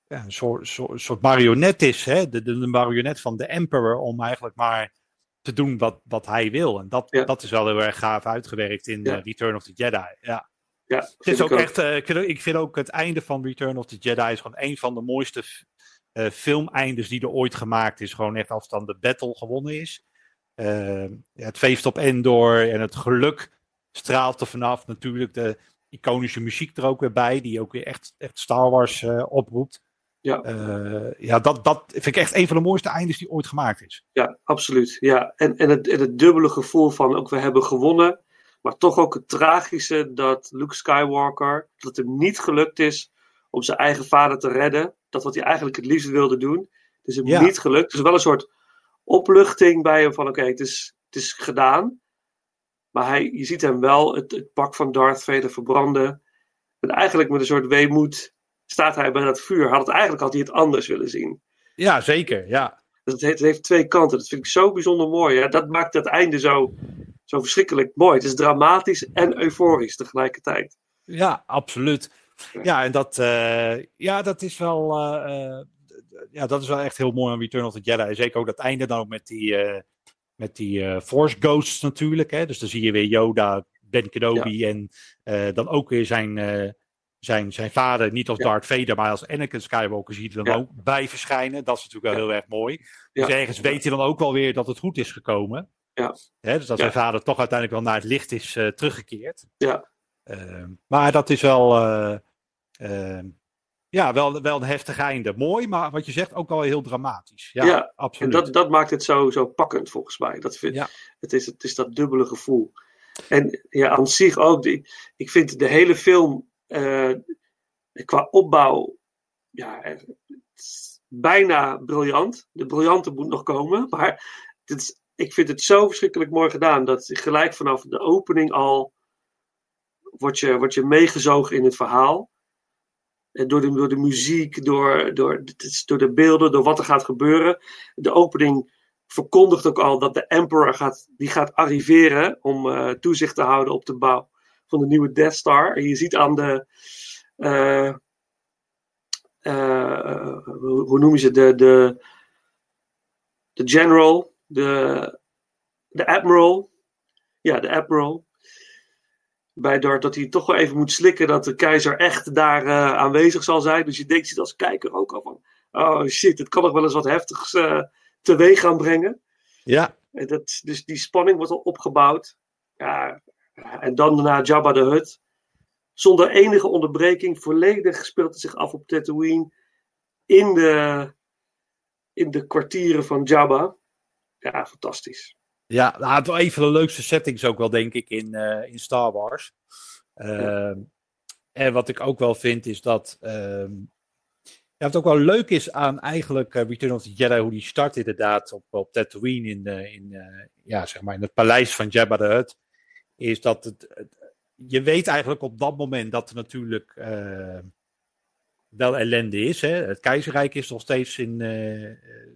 ja een soort, soort, soort marionet is. Hè? De, de, de marionet van de Emperor om eigenlijk maar te doen wat, wat hij wil. En dat, Ja. dat is wel heel erg gaaf uitgewerkt in Ja. Return of the Jedi. Ja. Ja, Het is ook echt, ik, vind ook, ik vind ook het einde van Return of the Jedi is gewoon een van de mooiste eh, filmeindes die er ooit gemaakt is. Gewoon echt als dan de battle gewonnen is. Eh, het feest op Endor en het geluk straalt er vanaf. Natuurlijk de iconische muziek er ook weer bij, die ook weer echt, echt Star Wars eh, oproept. Ja. Ja, dat, dat vind ik echt een van de mooiste eindes die ooit gemaakt is. Ja, absoluut. Ja. En, en, het, en het dubbele gevoel van ook we hebben gewonnen. Maar toch ook het tragische dat Luke Skywalker, dat het hem niet gelukt is om zijn eigen vader te redden. Dat wat hij eigenlijk het liefst wilde doen. Het is hem Ja. niet gelukt. Dus wel een soort opluchting bij hem van oké, het, is, het is gedaan. Maar hij, je ziet hem wel het, het pak van Darth Vader verbranden. En eigenlijk met een soort weemoed staat hij bij dat vuur. Had het, eigenlijk had hij het anders willen zien. Ja, zeker. Ja, Dus het heeft, het heeft twee kanten. Dat vind ik zo bijzonder mooi. Ja, dat maakt het einde zo, zo verschrikkelijk mooi. Het is dramatisch en euforisch tegelijkertijd. Ja, absoluut. Ja, en dat, eh, ja, dat is wel. eh, eh, ja, dat is wel echt heel mooi aan Return of the Jedi. Zeker ook dat einde dan ook met die, met die Force Ghosts natuurlijk. Hè? Dus dan zie je weer Yoda, Ben Kenobi en dan ook weer zijn, zijn, zijn vader. Niet als Ja. Darth Vader, maar als Anakin Skywalker zie je er dan Ja. ook bij verschijnen. Dat is natuurlijk wel heel erg mooi. Dus ergens weet je dan ook wel weer dat het goed is gekomen. Ja. Hè? Dus dat zijn vader toch uiteindelijk wel naar het licht is teruggekeerd. Ja. Ehm, maar dat is wel, ja, wel, wel een heftig einde. Mooi, maar wat je zegt ook wel heel dramatisch. Ja, Ja, En absoluut. dat, dat maakt het zo, zo pakkend volgens mij. Dat vind, Ja. het, is, het is dat dubbele gevoel. En ja, aan zich ook. Ik, ik vind de hele film eh, qua opbouw ja, eh, bijna briljant. De briljante moet nog komen. Maar het is, ik vind het zo verschrikkelijk mooi gedaan. Dat gelijk vanaf de opening al word je, word je meegezogen in het verhaal. En door, de, door de muziek, door, door, door de beelden, door wat er gaat gebeuren. De opening verkondigt ook al dat de Emperor gaat, die gaat arriveren om eh, toezicht te houden op de bouw van de nieuwe Death Star. En je ziet aan de. eh, eh, hoe hoe noem je ze? De, de, de general, de, de admiral. Ja, de admiral. Bij Darth dat hij toch wel even moet slikken dat de keizer echt daar eh, aanwezig zal zijn. Dus je denkt je als kijker ook al van. Oh shit, het kan nog wel eens wat heftigs eh, teweeg gaan brengen. Ja, En dat, dus die spanning wordt al opgebouwd. Ja, en dan daarna Jabba de Hutt. Zonder enige onderbreking. Volledig speelt het zich af op Tatooine. In de, in de kwartieren van Jabba. Ja, fantastisch. Ja, nou, het is wel een van de leukste settings ook wel, denk ik, in, eh, in Star Wars. Ehm, En wat ik ook wel vind, is dat... ehm, ja, wat ook wel leuk is aan eigenlijk eh, Return of the Jedi, hoe die start inderdaad op, op Tatooine in, eh, in, ja, zeg maar in het paleis van Jabba the Hutt, is dat het, je weet eigenlijk op dat moment dat er natuurlijk eh, wel ellende is. Hè? Het keizerrijk is nog steeds, in,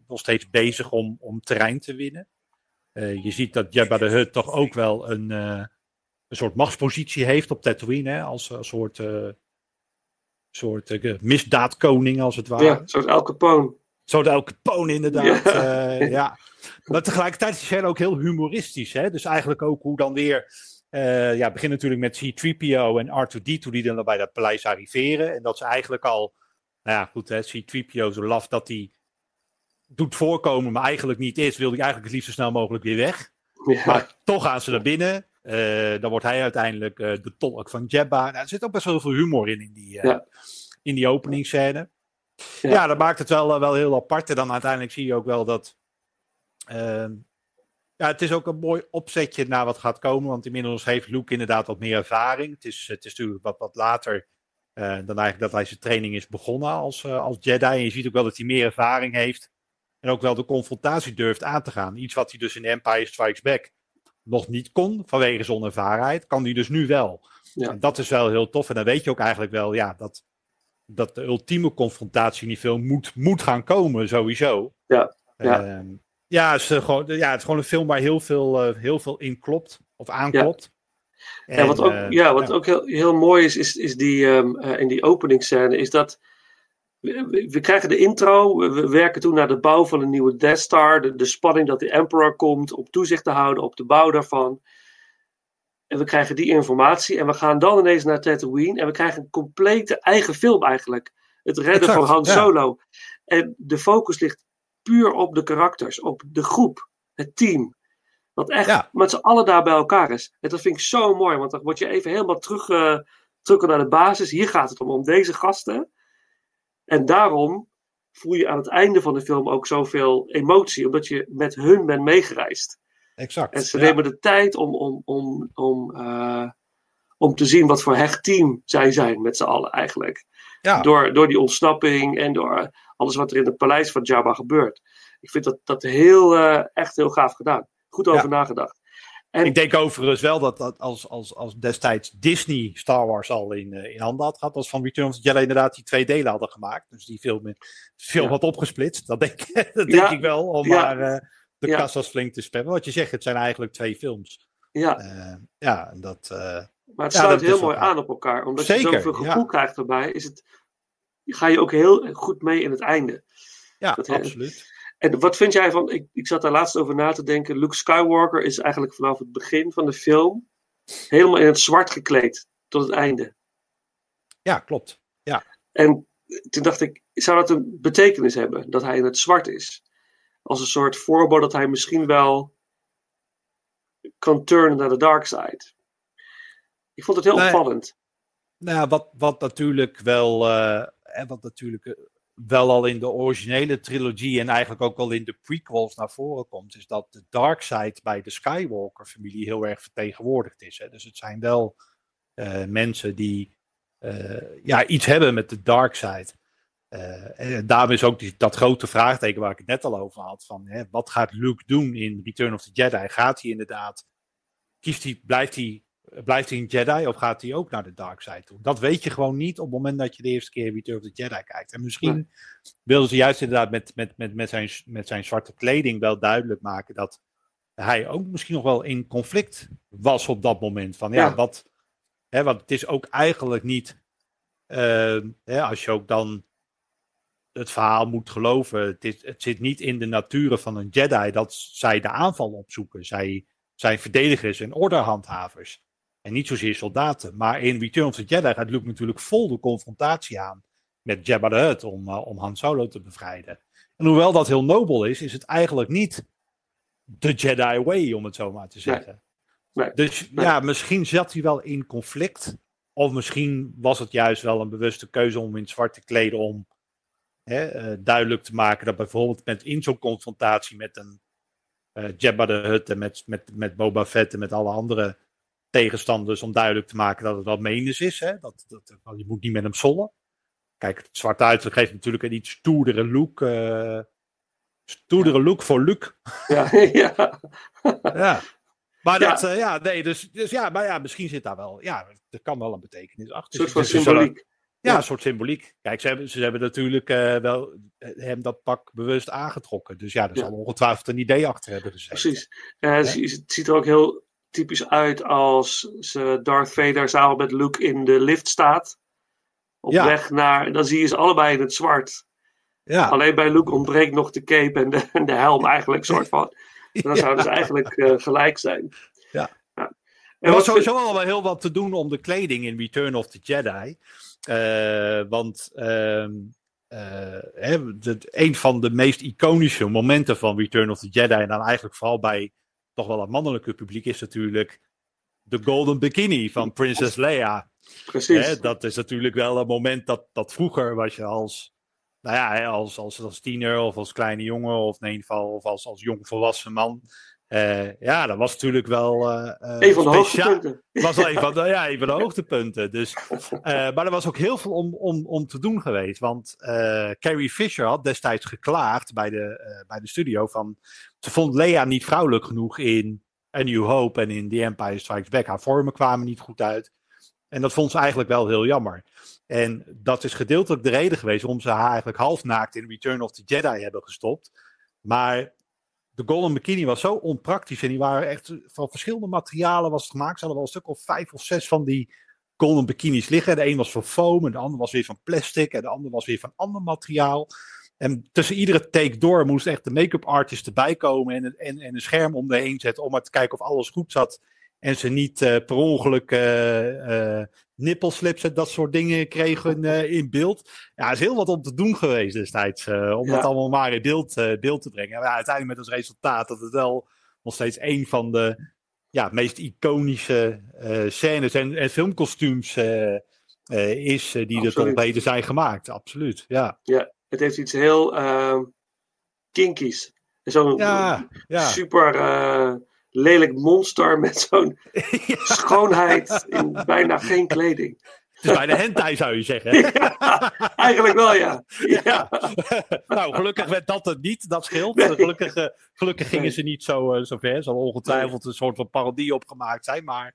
nog steeds bezig om, om terrein te winnen. Eh, je ziet dat Jabba the Hutt toch ook wel een, eh, een soort machtspositie heeft op Tatooine, hè? als een soort, eh, soort misdaadkoning als het ware. Ja, zoals El Capone. Zo de elke poon inderdaad. Ja. Ja. Maar tegelijkertijd is het ook heel humoristisch. Hè? Dus eigenlijk ook hoe dan weer... ja, het begint natuurlijk met C-3PO en R2-D2 die dan bij dat paleis arriveren. En dat ze eigenlijk al... Nou ja, goed, hè, C-3PO zo laf dat hij doet voorkomen, maar eigenlijk niet is. Wil hij eigenlijk het liefst zo snel mogelijk weer weg. Ja, Maar toch gaan ze naar binnen. Eh, dan wordt hij uiteindelijk eh, de tolk van Jabba. Nou, er zit ook best wel veel humor in, in die, eh, Ja. in die openingsscène. Ja. Ja. dat maakt het wel, wel heel apart. En dan uiteindelijk zie je ook wel dat... ehm, ja, het is ook een mooi opzetje naar wat gaat komen. Want inmiddels heeft Luke inderdaad wat meer ervaring. Het is, het is natuurlijk wat, wat later dan eigenlijk dat hij zijn training is begonnen als, als Jedi. En je ziet ook wel dat hij meer ervaring heeft. En ook wel de confrontatie durft aan te gaan. Iets wat hij dus in Empire Strikes Back nog niet kon vanwege zijn onervarenheid. Kan hij dus nu wel. Ja. En dat is wel heel tof. En dan weet je ook eigenlijk wel ja, dat, dat de ultieme confrontatie in die film moet, moet gaan komen, sowieso. Ja, ja. Ehm, ja, het is, eh, gewoon, ja, het is gewoon een film waar heel veel, eh, heel veel in klopt. Of aanklopt. Ja, wat ook, eh, ja, wat ook heel, heel mooi is, is, is die, ehm, eh, in die openingsscène, is dat we, krijgen de intro, we, we werken toen naar de bouw van een nieuwe Death Star, de, de spanning dat de Emperor komt om toezicht te houden op de bouw daarvan. En we krijgen die informatie en we gaan dan ineens naar Tatooine en we krijgen een complete eigen film eigenlijk. Het redden Exact, van Han ja. Solo. En de focus ligt puur op de karakters, op de groep, het team. Wat echt Ja. met z'n allen daar bij elkaar is. En dat vind ik zo mooi, want dan word je even helemaal terug, eh, terug naar de basis. Hier gaat het om, om deze gasten. En daarom voel je aan het einde van de film ook zoveel emotie, omdat je met hun bent meegereisd. Exact. En ze ja. nemen de tijd om, om, om, om, eh, om te zien wat voor hecht team zij zijn met z'n allen eigenlijk. Ja. Door, door die ontsnapping en door alles wat er in het paleis van Jabba gebeurt. Ik vind dat, dat heel, eh, echt heel gaaf gedaan. Goed over Ja. nagedacht. En, Ik denk overigens wel dat, dat als, als, als destijds Disney Star Wars al in, eh, in handen had gehad, als van Return of the Jedi inderdaad die twee delen hadden gemaakt. Dus die film, Ja. had opgesplitst. Dat denk, dat Ja. denk ik wel, om Ja. maar eh, de kassas flink te spammen. Wat je zegt, het zijn eigenlijk twee films. ja, Eh, ja, en dat... maar het sluit is heel mooi aan op elkaar. Omdat je zoveel gevoel krijgt erbij, is het, ga je ook heel goed mee in het einde. ja, Dat, absoluut. En wat vind jij van, ik, ik zat daar laatst over na te denken, Luke Skywalker is eigenlijk vanaf het begin van de film helemaal in het zwart gekleed tot het einde. Ja, klopt. En toen dacht ik, zou dat een betekenis hebben dat hij in het zwart is? Als een soort voorbode dat hij misschien wel kan turnen naar de dark side. Ik vond het heel opvallend. Nou, ja, wat, wat natuurlijk wel, hè, wat natuurlijk eh, wel al in de originele trilogie en eigenlijk ook wel in de prequels naar voren komt, is dat de dark side bij de Skywalker-familie heel erg vertegenwoordigd is. Hè. Dus het zijn wel eh, mensen die eh, ja, iets hebben met de dark side. Eh, en daarom is ook die, dat grote vraagteken waar ik het net al over had: van, hè, wat gaat Luke doen in Return of the Jedi? Gaat hij inderdaad, kiest hij, blijft hij blijft hij een Jedi of gaat hij ook naar de dark side toe? Dat weet je gewoon niet op het moment dat je de eerste keer Return of the Jedi kijkt. En misschien Nee. wilden ze juist inderdaad met, met, met, met, zijn, met zijn zwarte kleding wel duidelijk maken dat hij ook misschien nog wel in conflict was op dat moment. Van ja, Ja. wat. Hè, want het is ook eigenlijk niet. eh, hè, als je ook dan het verhaal moet geloven. Het, is, het zit niet in de natuur van een Jedi dat zij de aanval opzoeken. Zij zijn verdedigers en orderhandhavers. En niet zozeer soldaten. Maar in Return of the Jedi gaat Luke natuurlijk vol de confrontatie aan met Jabba the Hutt om, eh, om Han Solo te bevrijden. En hoewel dat heel nobel is, is het eigenlijk niet de Jedi way, om het zo maar te zeggen. Nee. Dus Nee. ja, misschien zat hij wel in conflict. Of misschien was het juist wel een bewuste keuze om in zwart te kleden om hè, eh, duidelijk te maken dat bijvoorbeeld met, in zo'n confrontatie met een eh Jabba the Hutt en met, met, met Boba Fett en met alle andere tegenstanders om duidelijk te maken dat het wat menens is. Hè? Dat, dat, je moet niet met hem sollen. Kijk, het zwarte uiterlijk geeft natuurlijk een iets stoerdere look. eh stoerdere look voor Luke. Ja, ja. Ja. Maar Ja. dat, eh, ja, nee, dus, dus ja, maar ja, misschien zit daar wel, ja, er kan wel een betekenis achter. Een soort. Dus symboliek. Ja, Ja. een soort symboliek. Kijk, ze hebben, ze hebben natuurlijk eh, wel hem dat pak bewust aangetrokken. Dus ja, er Ja. zal ongetwijfeld een idee achter hebben gezeten. Precies. Zie- het ziet er ook heel typisch uit als ze Darth Vader samen met Luke in de lift staat. Op Ja. weg naar. Dan zie je ze allebei in het zwart. Ja, Alleen bij Luke ontbreekt nog de cape en de, en de helm eigenlijk soort van. En dan zouden ze eigenlijk eh, gelijk zijn. Ja. En er was sowieso al wel heel wat te doen om de kleding in Return of the Jedi. Eh, want eh, hè, de, een van de meest iconische momenten van Return of the Jedi, en dan eigenlijk vooral bij toch wel het mannelijke publiek, is natuurlijk de Golden Bikini van Princess Leia. precies. Hè, dat is natuurlijk wel een moment dat, dat vroeger was je als, nou ja, hè, als, als, als tiener of als kleine jongen of in ieder geval of als, als jong volwassen man. Eh, ja, dat was natuurlijk wel. eh, een van de hoogtepunten. was wel een van de, ja, een van de hoogtepunten. Dus, maar er was ook heel veel om, om, om te doen geweest. Want Carrie Fisher had destijds geklaagd bij de, bij de studio van... Ze vond Lea niet vrouwelijk genoeg in A New Hope en in The Empire Strikes Back. Haar vormen kwamen niet goed uit. En dat vond ze eigenlijk wel heel jammer. En dat is gedeeltelijk de reden geweest waarom ze haar eigenlijk halfnaakt in Return of the Jedi hebben gestopt. Maar de Golden Bikini was zo onpraktisch. En die waren echt van verschillende materialen was gemaakt. Ze hadden wel een stuk of vijf of zes van die Golden Bikinis liggen. De een was van foam, en de ander was weer van plastic. En de ander was weer van ander materiaal. En tussen iedere take door moest echt de make-up artist erbij komen. En, en, en een scherm om de heen zetten om maar te kijken of alles goed zat. En ze niet eh, per ongeluk eh, nippelslips en dat soort dingen kregen in beeld. Ja, er is heel wat om te doen geweest destijds. om Ja. dat allemaal maar in beeld, beeld te brengen. Maar ja, uiteindelijk met als resultaat dat het wel nog steeds een van de ja, meest iconische scènes en, en filmkostuums is die er tot Absoluut. op heden zijn gemaakt. Absoluut, ja. Het heeft iets heel eh, kinkies. Zo'n Ja, ja. super lelijk monster met zo'n Ja, schoonheid in bijna geen kleding. het is bijna hentai zou je zeggen. Ja, eigenlijk wel, ja. ja. nou, gelukkig werd dat het niet, dat scheelt. Nee. Gelukkig, eh, gelukkig gingen Nee. ze niet zo, eh, zo ver. Er zal ongetwijfeld een soort van parodie opgemaakt zijn. Maar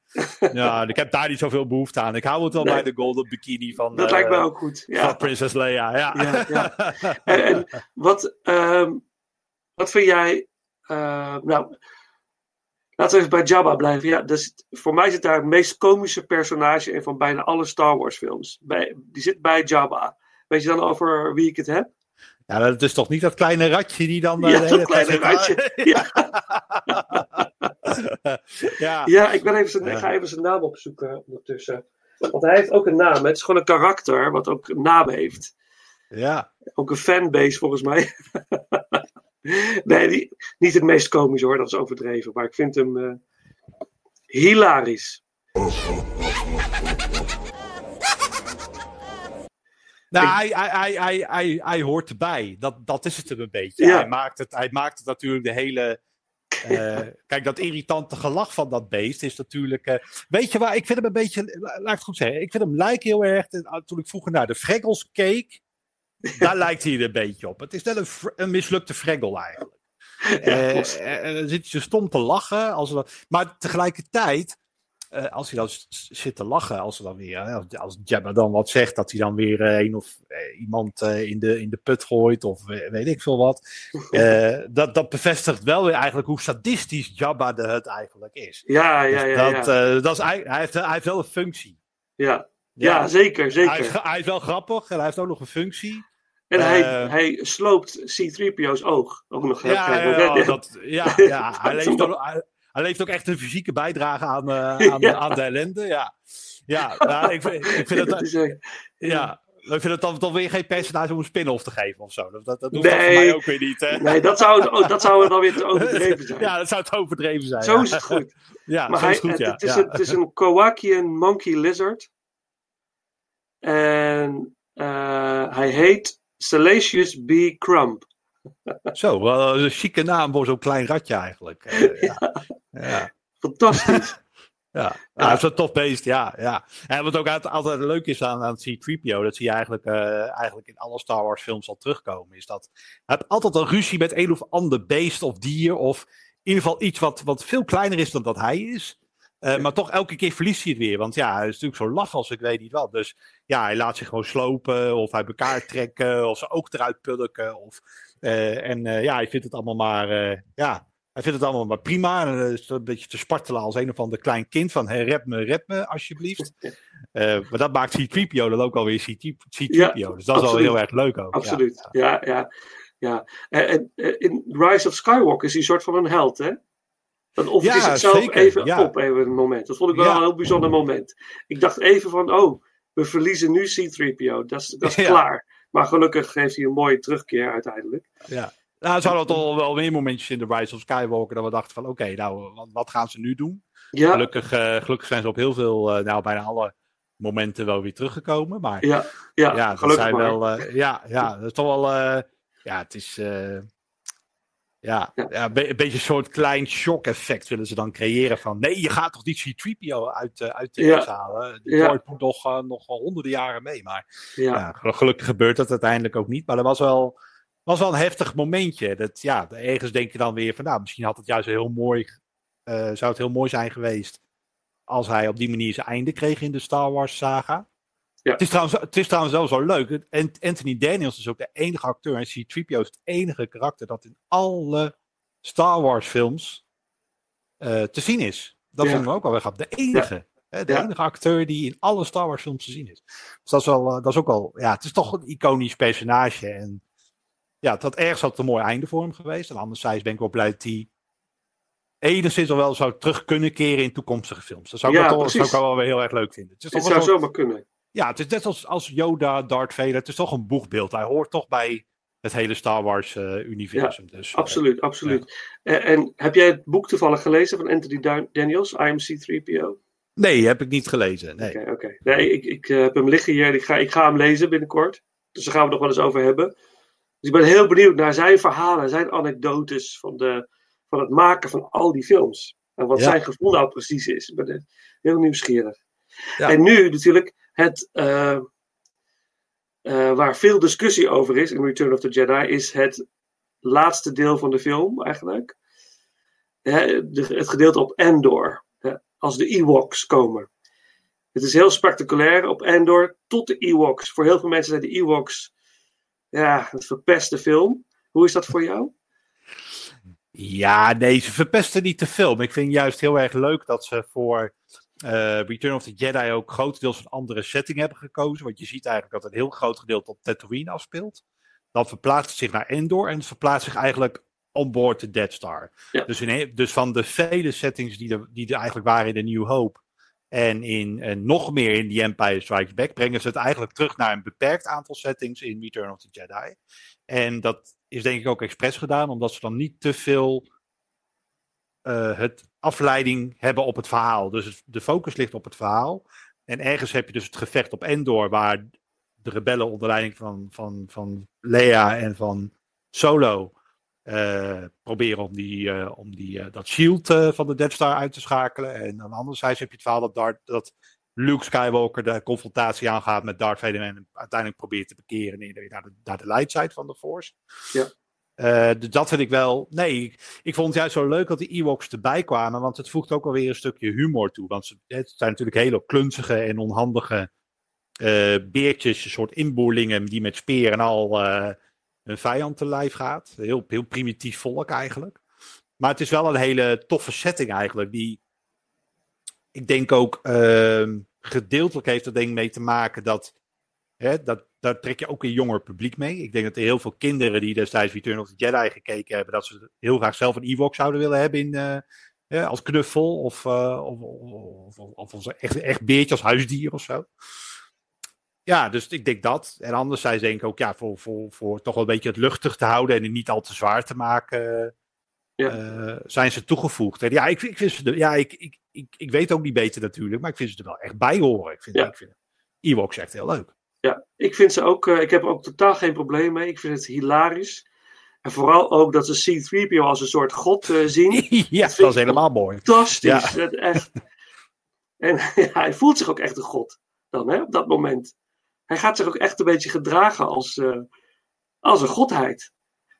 ja, ik heb daar niet zoveel behoefte aan. Ik hou het wel Nee. bij de golden bikini van, Dat eh, lijkt me ook goed. van Ja. Princess Leia. Ja. Ja. En, en wat, ehm, wat vind jij. eh, nou, laten we even bij Jabba blijven. Ja, dus voor mij zit daar het meest komische personage in van bijna alle Star Wars films. Bij, die zit bij Jabba. Weet je dan over wie ik het heb? Ja, dat is toch niet dat kleine ratje die dan... eh, Ja, dat kleine ratje. Ja, ja. ja ik, ben even zijn, Ja. ga even zijn naam opzoeken ondertussen. Want hij heeft ook een naam. Het is gewoon een karakter wat ook een naam heeft. ja. Ook een fanbase volgens mij. nee, die, niet het meest komisch hoor, dat is overdreven. Maar ik vind hem eh, hilarisch. Nou, hij, hij, hij, hij, hij, hoort erbij. Dat, dat is het hem een beetje. Ja. Hij, maakt het, hij maakt het natuurlijk de hele. eh, kijk, dat irritante gelach van dat beest is natuurlijk. eh, weet je waar? Ik vind hem een beetje. Laat ik het goed zeggen. Ik vind hem lijken heel erg. Toen ik vroeger naar de Fraggles keek. Daar lijkt hij er een beetje op. Het is net een, mislukte Fraggle eigenlijk. Eh, eh, dan zit je stom te lachen. Als maar tegelijkertijd eh, als hij dan zit te lachen, als er dan weer, als- Jabba dan wat zegt, dat hij dan weer een of iemand in, de, in de put gooit of weet ik veel wat. Dat, dat bevestigt wel weer eigenlijk hoe sadistisch Jabba de Hutt eigenlijk is. Ja, ja, Dus ja. dat, ja. dat is, hij, heeft, hij heeft wel een functie. ja. ja, zeker, Hij is, zeker. hij is wel grappig en hij heeft ook nog een functie. En hij, eh, hij sloopt C-3PO's oog ook nog. Ja, ja, dat, ja, ja. Hij, leeft ook, hij, hij levert ook echt een fysieke bijdrage aan, eh, aan, aan de ellende. Ja, ja nou, ik, vind- ik vind het, Dat is ja, ik vind het dan toch weer geen personage om een spin-off te geven of zo. Dat, dat, dat doet Nee. dat voor mij ook weer niet. Hè? Nee, dat zou, het- oh, dat zou dan weer te overdreven zijn. Ja, dat zou het overdreven zijn. Zo ja. is het goed. Ja, Maar zo hij, is het goed, het, ja. het, is ja. een, het is een Kowakian monkey lizard. En eh, hij heet Salacious B. Crumb. Zo, wel een chique naam voor zo'n klein ratje eigenlijk. Eh, ja. Ja. Fantastisch. Ja, ja. dat is een tof beest, ja. ja. En wat ook altijd, altijd leuk is aan, aan C-3PO, dat zie je eigenlijk, eh, eigenlijk in alle Star Wars films al terugkomen, is dat hij heeft altijd een ruzie met een of ander beest of dier, of in ieder geval iets wat, wat veel kleiner is dan dat hij is. Eh, Maar toch elke keer verliest hij het weer, want ja, hij is natuurlijk zo laf als ik weet niet wat. Dus ja, hij laat zich gewoon slopen, of uit elkaar trekken, of zijn oog eruit pulken. Of, eh, en eh, ja, hij vindt het allemaal maar, ja, hij vindt het allemaal maar prima. En is een beetje te spartelen als een of ander klein kind. Van hey, rep me, rep me, alsjeblieft. Maar dat maakt C-3PO dan ook alweer C-3PO. Ja, dus dat is wel heel erg leuk ook. Absoluut. Ja, ja, ja. En, en, in Rise of Skywalker is hij een soort van een held, hè? Dan hij Ja, zichzelf zeker, even ja. op, even een moment. Dat vond ik wel Ja. een heel bijzonder moment. Ik dacht even van, oh, we verliezen nu C-3PO. Dat is, dat is klaar. Maar gelukkig heeft hij een mooie terugkeer uiteindelijk. Ja. Nou, er zouden toch wel meer momentjes in de Rise of Skywalker dat we dachten van oké, nou, wat, gaan ze nu doen? Ja, Gelukkig, eh, gelukkig zijn ze op heel veel, eh, nou bijna alle momenten wel weer teruggekomen. Maar ja, ja, ja, dat gelukkig zijn maar. wel, eh, ja, ja, dat is toch wel, ja, het is, ja, Ja. een be- een beetje een soort klein shock-effect willen ze dan creëren van, nee, je gaat toch niet C-3PO uit, eh, uit de Ja. halen? Die Ja. moet nog, eh, nog wel honderden jaren mee, maar Ja, ja, gel- gelukkig gebeurt dat uiteindelijk ook niet. Maar dat was wel, was wel een heftig momentje. Dat, ja, ergens denk je dan weer van, nou, misschien had het juist heel mooi, eh, zou het heel mooi zijn geweest als hij op die manier zijn einde kreeg in de Star Wars saga. Ja. Het, is trouwens, het is trouwens wel zo leuk. Anthony Daniels is ook de enige acteur en C-3PO is het enige karakter dat in alle Star Wars films eh, te zien is. Dat Ja. vond ik ook wel weer grappig. De enige. Hè, de Ja. enige acteur die in alle Star Wars films te zien is. Dus dat is, wel, eh, dat is ook wel, ja, het is toch een iconisch personage. En ja, het had ergens had het een mooi einde voor hem geweest. En anderzijds ben ik wel blij dat hij enigszins al wel zou terug kunnen keren in toekomstige films. Dat zou ik, wel, toch, dat zou ik wel weer heel erg leuk vinden. Het is toch wel zou zo- zomaar kunnen. Ja, het is net als, als Yoda, Darth Vader. Het is toch een boegbeeld. Hij hoort toch bij het hele Star Wars eh, universum. dus, eh, Absoluut, absoluut. En, en heb jij het boek toevallig gelezen van Anthony Dan- Daniels, IMC3PO? nee, heb ik niet gelezen. Nee. Oké, oké. Nee, ik, ik eh, heb hem liggen hier ik ga, ik ga hem lezen binnenkort. Dus daar gaan we het nog wel eens over hebben. Dus ik ben heel benieuwd naar zijn verhalen, zijn anekdotes van, de, van het maken van al die films. En wat Ja. zijn gevoel nou precies is. Ik ben eh, heel nieuwsgierig. Ja. En nu natuurlijk het, eh, eh, waar veel discussie over is in Return of the Jedi, is het laatste deel van de film eigenlijk. De- het gedeelte op Endor. als de Ewoks komen. Het is heel spectaculair op Endor tot de Ewoks. Voor heel veel mensen zijn de Ewoks ja, het verpeste film. Hoe is dat voor jou? Ja, nee, ze verpesten niet veel. Maar ik vind juist heel erg leuk dat ze voor Return of the Jedi ook grotendeels een andere setting hebben gekozen. Want je ziet eigenlijk dat een heel groot gedeelte op Tatooine afspeelt. Dan verplaatst het zich naar Endor en het verplaatst zich eigenlijk onboard de Dead Star. Ja. Dus, in, dus van de vele settings die er, die er eigenlijk waren in de New Hope en in en nog meer in The Empire Strikes Back, brengen ze het eigenlijk terug naar een beperkt aantal settings in Return of the Jedi. En dat is denk ik ook expres gedaan, omdat ze dan niet te veel eh, het afleiding hebben op het verhaal. Dus de focus ligt op het verhaal. En ergens heb je dus het gevecht op Endor, waar de rebellen onder leiding van, van, van Leia en van Solo eh, proberen om, die, eh, om die, dat shield van de Death Star uit te schakelen. En aan de andere zijde heb je het verhaal dat, Darth, dat Luke Skywalker de confrontatie aangaat met Darth Vader en uiteindelijk probeert te bekeren naar de, naar de light side van de Force. Ja. Eh, dus dat vind ik wel. Nee, ik, vond het juist zo leuk dat die Ewoks erbij kwamen. Want het voegt ook alweer een stukje humor toe. Want ze, het zijn natuurlijk hele klunzige en onhandige eh, beertjes. Een soort inboorlingen die met speer en al eh, een vijand te lijf gaat. Heel, heel primitief volk eigenlijk. Maar het is wel een hele toffe setting eigenlijk. Die ik denk ook ehm, gedeeltelijk heeft er ik mee te maken dat, hè, dat daar trek je ook een jonger publiek mee. Ik denk dat er heel veel kinderen die destijds Return of the Jedi gekeken hebben, dat ze heel graag zelf een Ewok zouden willen hebben in, eh, ja, als knuffel of, uh, of, of, of, of als echt, echt beertje als huisdier of zo. Ja, dus ik denk dat. En anderzijds denk ik ook, ja, voor, voor, voor toch wel een beetje het luchtig te houden en het niet al te zwaar te maken, Ja. uh, zijn ze toegevoegd. En ja, ik, ik, vind ze ja ik, ik, ik, ik weet ook niet beter natuurlijk, maar ik vind ze er wel echt bij horen. Ik vind, Ja. ik vind Ewoks echt heel leuk. Ja, ik vind ze ook, eh, ik heb er ook totaal geen probleem mee. Ik vind het hilarisch. En vooral ook dat ze C-3PO als een soort god eh, zien. ja, dat is helemaal mooi. Fantastisch. Dat echt. En ja, hij voelt zich ook echt een god dan, hè, op dat moment. Hij gaat zich ook echt een beetje gedragen als, eh, als een godheid.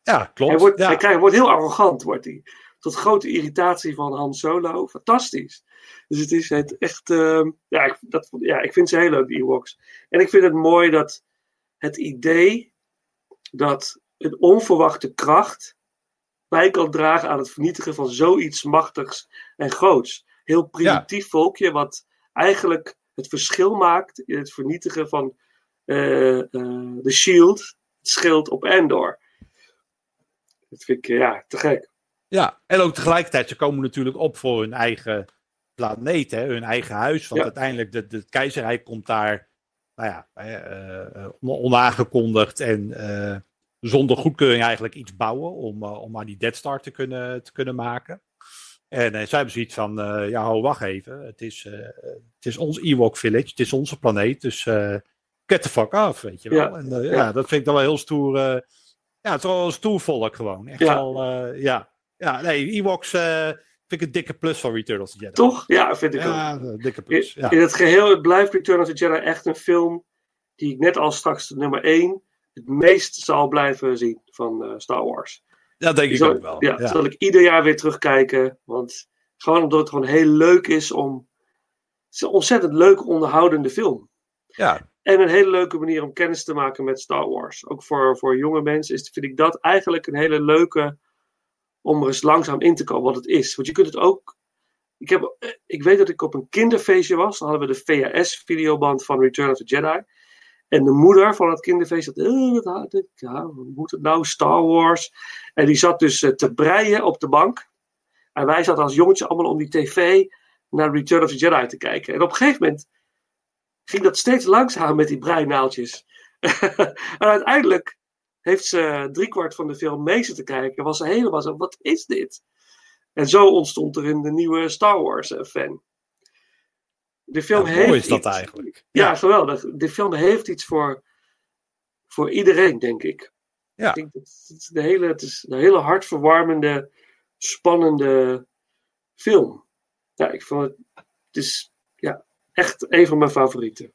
Ja, klopt. Hij wordt, ja. hij krijgt, wordt heel arrogant, wordt hij. Tot grote irritatie van Han Solo. Fantastisch. Dus het is het echt. eh, ja, ik, dat, ja, ik vind ze heel leuk, die Ewoks. En ik vind het mooi dat het idee dat een onverwachte kracht bij kan dragen aan het vernietigen van zoiets machtigs en groots. Heel primitief volkje, wat eigenlijk het verschil maakt in het vernietigen van eh, eh, de Shield, het schild op Endor. Dat vind ik eh, ja, te gek. Ja, en ook tegelijkertijd, ze komen natuurlijk op voor hun eigen planeet, hè, hun eigen huis. Want Ja. uiteindelijk, de, de, het keizerrijk komt daar, nou ja, eh, eh, on- onaangekondigd en eh, zonder goedkeuring eigenlijk iets bouwen om, eh, om aan die Dead Star te kunnen, te kunnen maken. En eh, zij hebben zoiets van, eh, ja, ho, wacht even. Het is, eh, het is ons Ewok Village, het is onze planeet, dus eh get the fuck off, weet je wel. Ja, En eh, ja. ja. dat vind ik dan wel heel stoer. eh, ja, het is wel een stoer volk gewoon. Echt Ja. wel, eh, ja. Ja, nee, Ewoks eh, vind ik een dikke plus van Return of the Jedi. Toch? Ja, vind ik ook. Ja, een dikke plus. In, Ja. in het geheel het blijft Return of the Jedi echt een film die ik net als straks de nummer 1 het meest zal blijven zien van eh, Star Wars. Dat denk ik zal, ook wel. Ja, Ja. zal ik ieder jaar weer terugkijken. Want gewoon omdat het gewoon heel leuk is om. Het is een ontzettend leuke, onderhoudende film. Ja. En een hele leuke manier om kennis te maken met Star Wars. Ook voor, voor jonge mensen is, vind ik dat eigenlijk een hele leuke. Om er eens langzaam in te komen wat het is. Want je kunt het ook. Ik, heb, eh, ik weet dat ik op een kinderfeestje was. Dan hadden we de VHS-videoband van Return of the Jedi. En de moeder van het kinderfeest eh, had? Ja, hoe moet het nou? Star Wars. En die zat dus eh, te breien op de bank. En wij zaten als jongetje allemaal om die tv naar Return of the Jedi te kijken. En op een gegeven moment ging dat steeds langzamer met die breinaaltjes. en uiteindelijk heeft ze driekwart van de film mee zitten kijken. En was ze helemaal zo, wat is dit? En zo ontstond er een nieuwe Star Wars eh, fan. De film Ja, heeft mooi is dat iets- eigenlijk. Ja, Ja. geweldig. De film heeft iets voor, voor iedereen, denk ik. Ja. Ik denk dat het, is de hele, het is een hele hartverwarmende, spannende film. Ja, ik vond het, het is ja, echt een van mijn favorieten.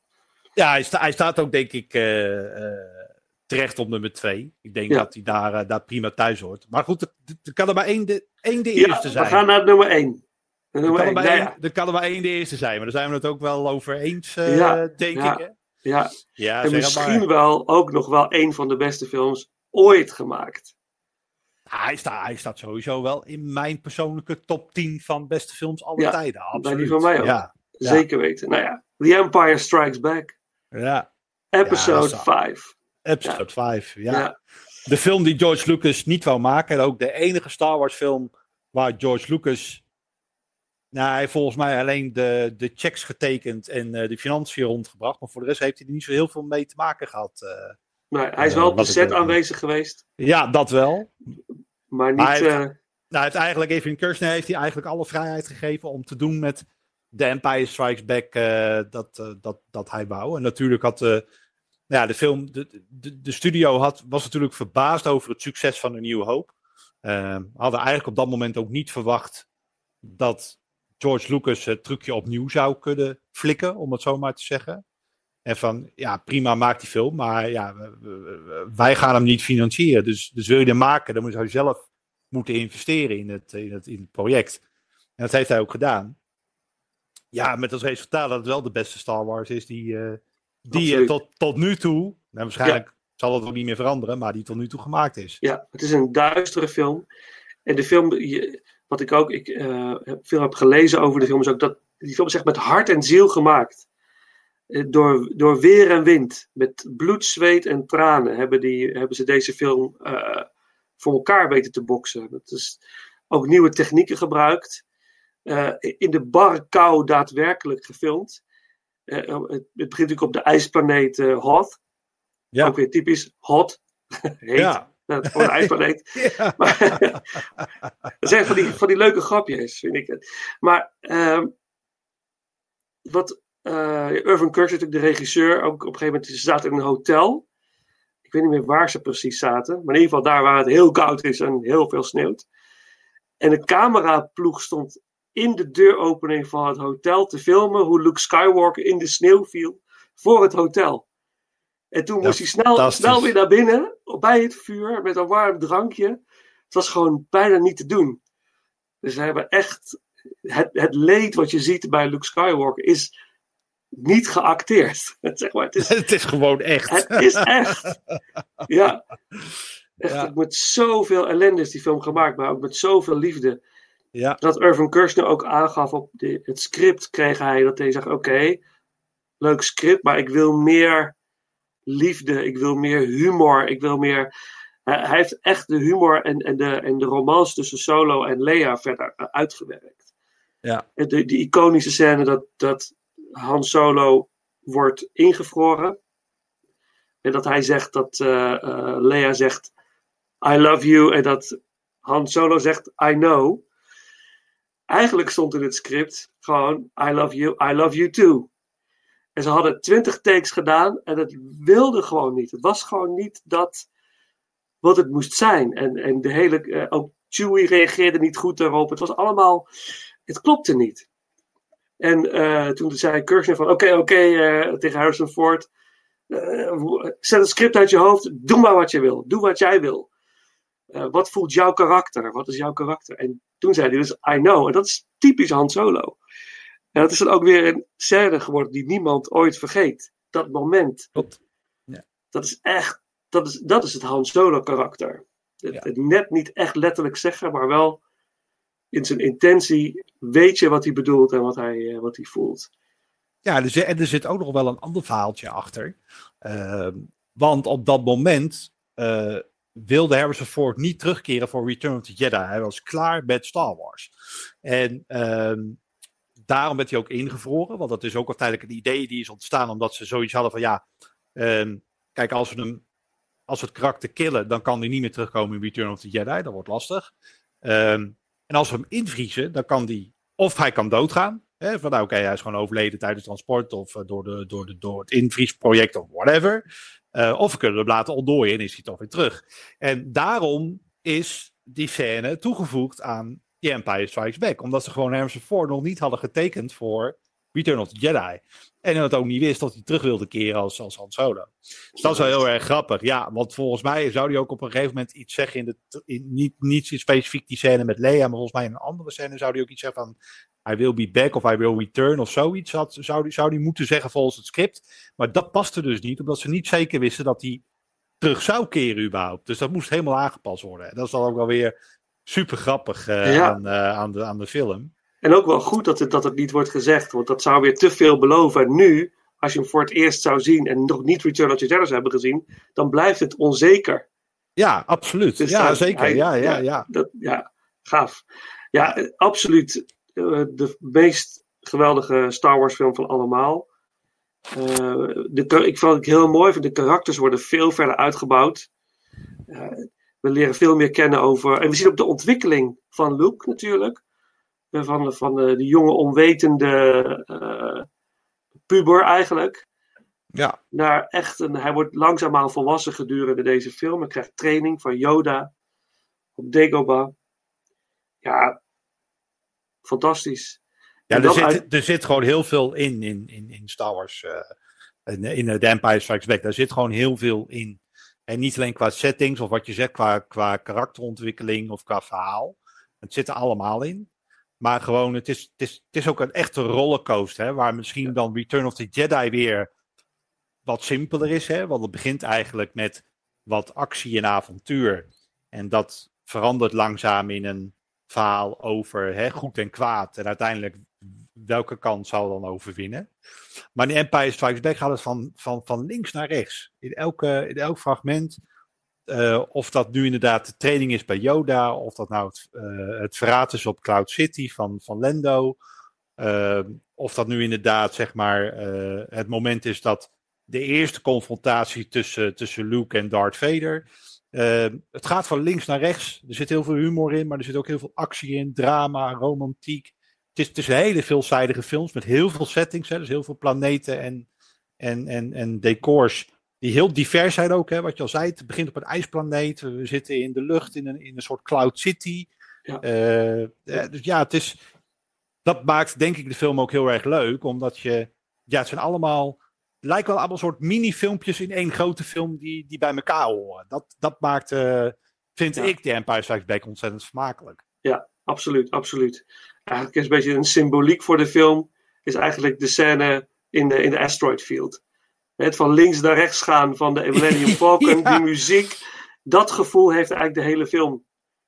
Ja, hij, sta- hij staat ook denk ik eh, eh, terecht op nummer twee. Ik denk Ja. dat hij daar, eh, daar prima thuis hoort. Maar goed, er- kan er maar één de, één de Ja, eerste we zijn. gaan naar nummer 1. Er kan, er één. Nou één, ja, er kan er maar één de eerste zijn, maar daar zijn we het ook wel over eens, Ja, denk ik. Hè? ja. Ja, en misschien maar. wel ook nog wel een van de beste films ooit gemaakt. Hij, staat, hij staat sowieso wel in mijn persoonlijke top 10 van beste films alle Ja, tijden. Absoluut. die van mij ook. Zeker weten. Nou ja, The Empire Strikes Back. ja. Episode dat is- 5. Episode 5. Ja. Ja. De film die George Lucas niet wou maken. En ook de enige Star Wars film waar George Lucas. Nou, hij heeft volgens mij alleen de, de checks getekend en eh, de financiën rondgebracht. Maar voor de rest heeft hij er niet zo heel veel mee te maken gehad. eh. Maar hij is wel op de set aanwezig geweest. ja, dat wel. Maar niet. Maar hij heeft- eh, Nou, hij heeft eigenlijk even Kirchner heeft hij eigenlijk alle vrijheid gegeven om te doen met The Empire Strikes Back eh, dat, eh, dat, dat hij wou. En natuurlijk had ja, de film, de, de, de studio had, was natuurlijk verbaasd over het succes van A New Hope. Eh, hadden eigenlijk op dat moment ook niet verwacht dat George Lucas het trucje opnieuw zou kunnen flikken, om het zo maar te zeggen. En van, ja, prima, maak die film, maar ja, wij gaan hem niet financieren. Dus, dus wil je hem maken, dan zou je zelf moeten investeren in het, in het, in het project. En dat heeft hij ook gedaan. Ja, met als resultaat dat het wel de beste Star Wars is die, eh, die eh, tot, tot nu toe, nou, waarschijnlijk zal het ook niet meer veranderen, maar die tot nu toe gemaakt is. Ja, het is een duistere film. En de film, wat ik ook ik, eh, veel heb gelezen over de film, is ook dat die film is echt met hart en ziel gemaakt. Eh, door, door weer en wind. Met bloed, zweet en tranen hebben, die, hebben ze deze film voor elkaar weten te boksen. Dat is ook nieuwe technieken gebruikt. In de barre kou daadwerkelijk gefilmd. Eh, het, het begint natuurlijk op de ijsplaneet eh, Hoth. Ja. Ook weer typisch hot. Heet. Ja. Is gewoon een ijsplaneet. Ja. Maar, dat zijn van die, van die leuke grapjes, vind ik het. Maar ehm, wat eh Irvin Kirk is natuurlijk de regisseur. Ook op een gegeven moment ze zaten in een hotel. Ik weet niet meer waar ze precies zaten. Maar in ieder geval daar waar het heel koud is en heel veel sneeuwt. En de cameraploeg stond in de deuropening van het hotel te filmen hoe Luke Skywalker in de sneeuw viel voor het hotel. En toen moest hij snel, snel weer naar binnen, bij het vuur, met een warm drankje. Het was gewoon bijna niet te doen. Dus ze hebben echt. Het, het leed wat je ziet bij Luke Skywalker is niet geacteerd. zeg maar, het, is, Het is gewoon echt. het is echt. Ja. Echt, Ja. Met zoveel ellende is die film gemaakt, maar ook met zoveel liefde. Ja, Dat Irvin Kershner ook aangaf op de, het script, kreeg hij dat hij zegt: Oké, leuk script, maar ik wil meer liefde, ik wil meer humor, ik wil meer. Hij hij heeft echt de humor en, en, de, en de romance tussen Solo en Leia verder eh, uitgewerkt. Ja. De, die iconische scène dat, dat Han Solo wordt ingevroren. En dat hij zegt dat eh, Leia zegt: I love you. En dat Han Solo zegt: I know. Eigenlijk stond in het script gewoon: I love you, I love you too. En ze hadden twintig takes gedaan en het wilde gewoon niet. Het was gewoon niet dat wat het moest zijn. En, en de hele, eh, ook Chewie reageerde niet goed daarop. Het was allemaal, het klopte niet. En eh, toen zei Kirchner van, oké, oké, eh, tegen Harrison Ford, zet het script uit je hoofd, doe maar wat je wil, doe wat jij wil. Wat voelt jouw karakter? Wat is jouw karakter? En toen zei hij dus, I know. En dat is typisch Han Solo. En dat is dan ook weer een scène geworden die niemand ooit vergeet. Dat moment. klopt. Ja. Dat is echt, dat is, dat is het Han Solo karakter. Het, Ja. het net niet echt letterlijk zeggen, maar wel in zijn intentie weet je wat hij bedoelt en wat hij, eh, wat hij voelt. Ja, er zit, en er zit ook nog wel een ander verhaaltje achter. Ehm, want op dat moment eh, wilde Harrison Ford niet terugkeren voor Return of the Jedi. Hij was klaar met Star Wars. En ehm, daarom werd hij ook ingevroren. Want dat is ook uiteindelijk een idee die is ontstaan omdat ze zoiets hadden van ja, ehm, kijk als we hem als we het karakter killen, dan kan hij niet meer terugkomen in Return of the Jedi. Dat wordt lastig. Ehm, en als we hem invriezen, dan kan die of hij kan doodgaan. Van nou, oké, hij is gewoon overleden tijdens transport of eh, door, de, door, de, door het invriesproject of whatever. Eh, of we kunnen hem laten ontdooien en is hij toch weer terug. En daarom is die scène toegevoegd aan The Empire Strikes Back. Omdat ze gewoon Harrison Ford nog niet hadden getekend voor Return of the Jedi. En het ook niet wist dat hij terug wilde keren als, als Han Solo. Dus dat is wel heel erg grappig. Ja, want volgens mij zou hij ook op een gegeven moment iets zeggen in de. In, niet, niet specifiek die scène met Leia, maar volgens mij in een andere scène zou hij ook iets zeggen van. I will be back of I will return of zoiets. Had, zou, die, zou die moeten zeggen volgens het script. Maar dat paste dus niet, omdat ze niet zeker wisten dat hij terug zou keren überhaupt. Dus dat moest helemaal aangepast worden. Dat is dan ook wel weer super grappig eh, Ja. aan, eh, aan, de, aan de film. En ook wel goed dat het, dat het niet wordt gezegd, want dat zou weer te veel beloven. En nu, als je hem voor het eerst zou zien en nog niet Return of the Jedi hebben gezien, dan blijft het onzeker. Ja, absoluut. Dus ja, zeker. hij- ja, ja, ja. Dat, ja, gaaf. Ja, absoluut de meest geweldige Star Wars film van allemaal. Eh, de, ik vond het heel mooi, de karakters worden veel verder uitgebouwd. Eh, we leren veel meer kennen over. En we zien ook de ontwikkeling van Luke natuurlijk. Eh, Van, de- van de, de jonge onwetende eh, puber eigenlijk. Ja, Naar echt een. Hij wordt langzaamaan volwassen gedurende deze film. Hij krijgt training van Yoda op Dagobah. Ja, fantastisch. Ja, En er zit, uit- er zit gewoon heel veel in, in, in, in Star Wars. eh. in, in eh, The Empire Strikes Back. Daar zit gewoon heel veel in. En niet alleen qua settings of wat je zegt, qua, qua karakterontwikkeling of qua verhaal. Het zit er allemaal in. Maar gewoon, het is, het is, het is ook een echte rollercoaster. Hè, waar misschien dan Return of the Jedi weer wat simpeler is. Hè, want het begint eigenlijk met wat actie en avontuur. En dat verandert langzaam in een verhaal over hè, goed en kwaad. En uiteindelijk welke kant zal dan overwinnen. Maar in Empire Strikes Back gaat het van, van, van links naar rechts. In, elke, in elk fragment. eh, of dat nu inderdaad de training is bij Yoda. Of dat nou het, eh, het verraad is op Cloud City van, van Lando. eh, of dat nu inderdaad zeg maar het moment is dat de eerste confrontatie tussen, tussen Luke en Darth Vader. Eh, het gaat van links naar rechts. Er zit heel veel humor in, maar er zit ook heel veel actie in, drama, romantiek. Het is, het is hele veelzijdige films met heel veel settings. Hè, dus heel veel planeten en, en, en, en decors. Die heel divers zijn ook, hè, wat je al zei. Het begint op een ijsplaneet. We zitten in de lucht in een, in een soort Cloud City. Ja. Eh, eh, dus ja, het is, dat maakt denk ik de film ook heel erg leuk. Omdat je, ja, het zijn allemaal, lijken wel allemaal soort mini-filmpjes in één grote film die, die bij elkaar horen. Dat, dat maakt, eh, vind Ja. ik, de Empire Strikes Back ontzettend smakelijk. Absoluut, absoluut. Eigenlijk is een beetje een symboliek voor de film. Is eigenlijk de scène in de, in de asteroid field. Het van links naar rechts gaan van de Millennium Falcon, Ja. die muziek. Dat gevoel heeft eigenlijk de hele film.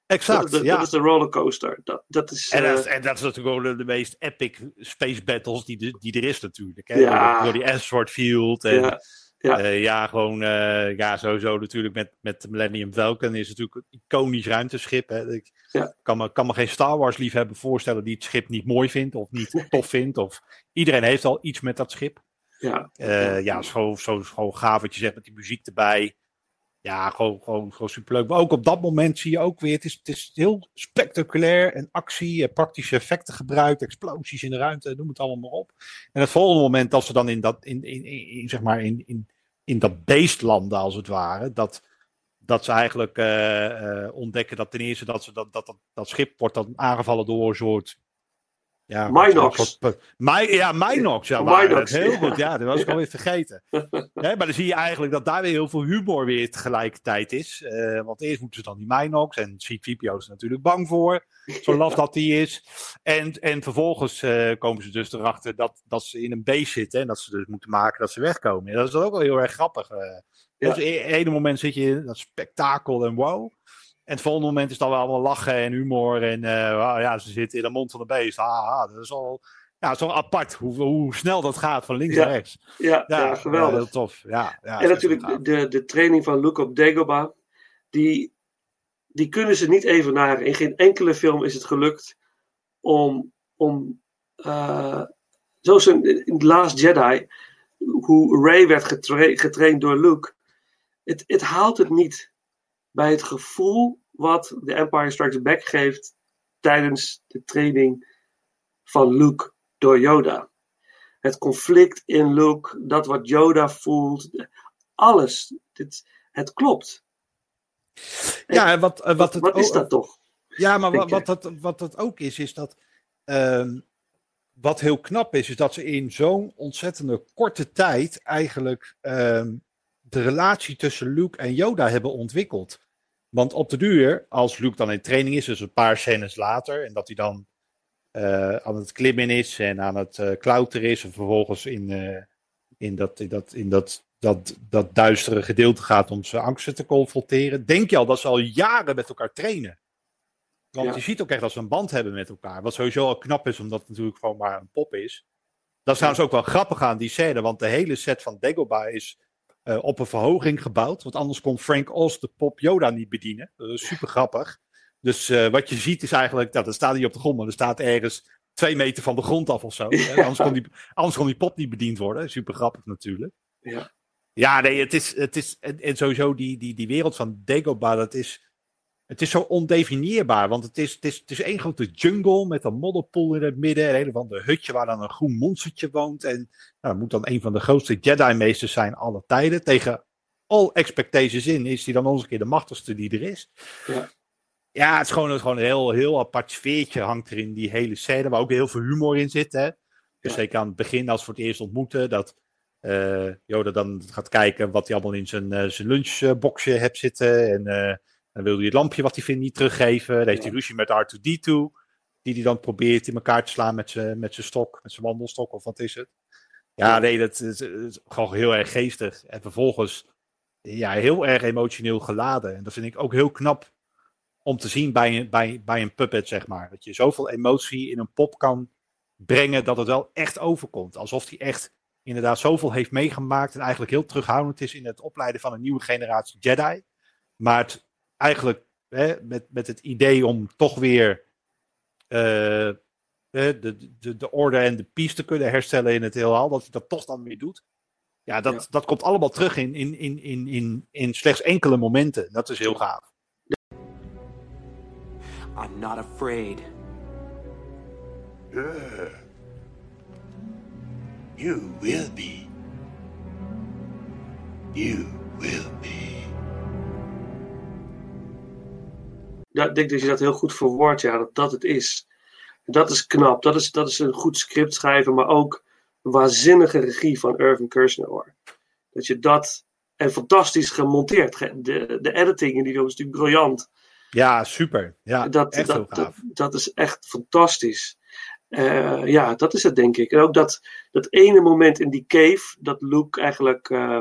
Exact, dat, dat, ja. dat is de rollercoaster. Dat, dat is, En dat, is, eh, en dat is natuurlijk gewoon de, de meest epic space battles die, de- die er is natuurlijk. Hè? Ja. Door, door die asteroid field. En, ja, ja. ja, gewoon eh, ja, sowieso natuurlijk met, met de Millennium Falcon is het natuurlijk een iconisch ruimteschip. Hè? Ik Ja. kan, me, kan me geen Star Wars liefhebber voorstellen die het schip niet mooi vindt of niet tof vindt. Of, iedereen heeft al iets met dat schip. ja. Eh, ja, zo, zo, zo gaaf wat je zegt met die muziek erbij. Ja, gewoon, gewoon, superleuk. Maar ook op dat moment zie je ook weer, het is, het is heel spectaculair en actie, eh, praktische effecten gebruikt, explosies in de ruimte, noem het allemaal maar op. En het volgende moment dat ze dan in dat, in, in, in, in, zeg maar, in, in, in dat beest landen als het ware, dat, dat ze eigenlijk eh, eh, ontdekken dat ten eerste dat, ze, dat, dat, dat, dat schip wordt dan aangevallen door een soort... Ja, Minox. Mi- ja, Minox. Ja, Minox. Heel ja. goed. Ja, dat was ik Ja. alweer vergeten. Hè, maar dan zie je eigenlijk dat daar weer heel veel humor weer tegelijkertijd is. Eh, want eerst moeten ze dan die Minox. En C-3PO is er natuurlijk bang voor. Zo laf dat die is. En, en vervolgens eh, komen ze dus erachter dat, dat ze in een beest zitten. En dat ze dus moeten maken dat ze wegkomen. En dat is dan ook wel heel erg grappig. Ja. Dus ene moment zit je in dat spektakel en wow. En het volgende moment is dan wel allemaal lachen en humor. En eh, ja, ze zitten in de mond van de beest. Ah, ah, dat is al... Ja, wel apart hoe, hoe snel dat gaat van links Ja. naar rechts. Ja, ja, Ja, geweldig. heel tof. Ja, ja, en natuurlijk de, de training van Luke op Dagobah. Die, die kunnen ze niet evenaren. In geen enkele film is het gelukt om, om eh, zoals in, in The Last Jedi, hoe Ray werd getra- getraind door Luke. Het, het haalt het niet bij het gevoel wat The Empire Strikes Back geeft tijdens de training van Luke door Yoda. Het conflict in Luke, dat wat Yoda voelt, alles. Dit, het klopt. Ja, en wat, eh, wat, het wat is dat toch? Ja, maar wat, wat, het, wat het ook is, is dat. ehm, wat heel knap is, is dat ze in zo'n ontzettende korte tijd eigenlijk ehm, de relatie tussen Luke en Yoda hebben ontwikkeld. Want op de duur, als Luke dan in training is, dus een paar scènes later, en dat hij dan eh, aan het klimmen is en aan het eh, klauteren is, en vervolgens in, eh, in, dat, in, dat, in dat, dat, dat duistere gedeelte gaat om zijn angsten te confronteren, denk je al dat ze al jaren met elkaar trainen. Want Ja. je ziet ook echt dat ze een band hebben met elkaar. Wat sowieso al knap is, omdat het natuurlijk gewoon maar een pop is. Dat is trouwens ook wel grappig aan die scène, want de hele set van Dagobah is eh, op een verhoging gebouwd. Want anders kon Frank Oz de pop Yoda niet bedienen. Dat is super grappig. Dus eh, wat je ziet is eigenlijk, dat dan staat hij op de grond, maar er staat ergens twee meter van de grond af of zo. Ja. Anders, kon die, anders kon die pop niet bediend worden. Super grappig natuurlijk. Ja. Ja, nee, het is, het is en, en sowieso die, die, die wereld van Dagobah, dat is, het is zo ondefinieerbaar. Want het is, het, is, het is één grote jungle met een modderpoel in het midden. En een van de hutje waar dan een groen monstertje woont. En nou, dat moet dan een van de grootste Jedi-meesters zijn alle tijden. Tegen all expectations in is hij dan een keer de machtigste die er is. Ja. Ja, het is gewoon, het is gewoon een heel, heel apart sfeertje hangt er in die hele scène. Waar ook heel veel humor in zit. Hè? Dus Ja. zeker aan het begin, als we het eerst ontmoeten. Dat eh Yoda dan gaat kijken wat hij allemaal in zijn, zijn lunchboxje hebt zitten. En eh, dan wil hij het lampje wat hij vindt niet teruggeven. Dan heeft hij ruzie met R2-D2. Die hij dan probeert in elkaar te slaan met zijn met zijn stok, met zijn wandelstok of wat is het. Ja, nee, dat is, is gewoon heel erg geestig. En vervolgens ja, heel erg emotioneel geladen. En dat vind ik ook heel knap om te zien bij een, bij, bij een puppet, zeg maar. Dat je zoveel emotie in een pop kan brengen dat het wel echt overkomt. Alsof hij echt inderdaad zoveel heeft meegemaakt en eigenlijk heel terughoudend is in het opleiden van een nieuwe generatie Jedi. Maar het eigenlijk hè, met, met het idee om toch weer eh, de, de, de, de orde en de peace te kunnen herstellen in het heelal, dat hij dat toch dan weer doet. Ja, dat, dat komt allemaal terug in, in, in, in, in, in slechts enkele momenten. Dat is heel gaaf. I'm not afraid. You will be. You will be. Ik denk dat je dat heel goed verwoordt, ja, dat dat het is. Dat is knap, dat is, dat is een goed script schrijven, maar ook een waanzinnige regie van Irving Kershner. Dat je dat, en fantastisch gemonteerd, Ge- de, de editing in die film is natuurlijk briljant. Ja, super. Ja, dat, echt dat, dat, dat is echt fantastisch. Eh, ja, dat is het denk ik. En ook dat, dat ene moment in die cave, dat Luke eigenlijk eh,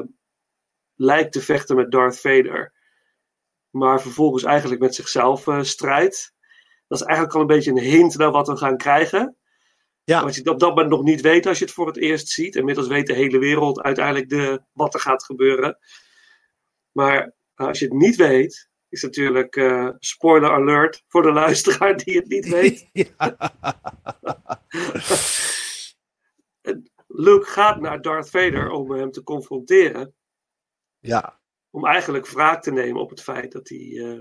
lijkt te vechten met Darth Vader. Maar vervolgens eigenlijk met zichzelf eh, strijdt. Dat is eigenlijk al een beetje een hint naar wat we gaan krijgen. Ja. Wat je op dat moment nog niet weet als je het voor het eerst ziet. Inmiddels weet de hele wereld uiteindelijk de, wat er gaat gebeuren. Maar als je het niet weet, is natuurlijk eh, spoiler alert voor de luisteraar die het niet weet. Luke gaat naar Darth Vader om hem te confronteren. Ja. Om eigenlijk wraak te nemen op het feit dat hij eh,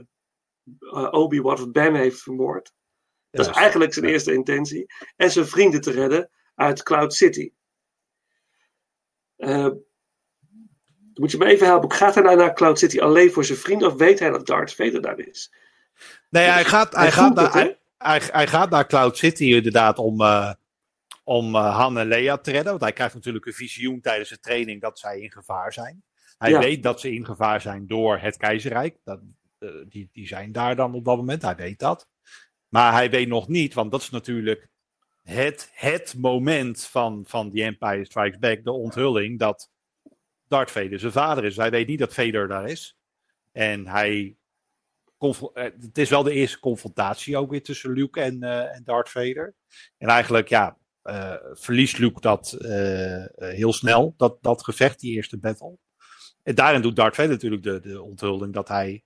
eh, Obi-Wan of Ben heeft vermoord. Dat is eigenlijk zijn eerste intentie. En zijn vrienden te redden uit Cloud City. Dan moet je me even helpen. Gaat hij nou naar Cloud City alleen voor zijn vrienden? Of weet hij dat Darth Vader daar is? Nee, hij gaat, hij, Hij gaat naar, het, hij, hij, hij gaat naar Cloud City inderdaad om, eh, om Han en Leia te redden. Want hij krijgt natuurlijk een visioen tijdens de training dat zij in gevaar zijn. Hij Ja. weet dat ze in gevaar zijn door het keizerrijk. Dat, eh, die, die zijn daar dan op dat moment, hij weet dat. Maar hij weet nog niet, want dat is natuurlijk het, het moment van, van The Empire Strikes Back, de onthulling, dat Darth Vader zijn vader is. Hij weet niet dat Vader daar is. En hij eh, het is wel de eerste confrontatie ook weer tussen Luke en, eh, en Darth Vader. En eigenlijk, ja, verliest Luke dat heel snel, dat, dat gevecht, die eerste battle. En daarin doet Darth Vader natuurlijk de, de onthulling dat hij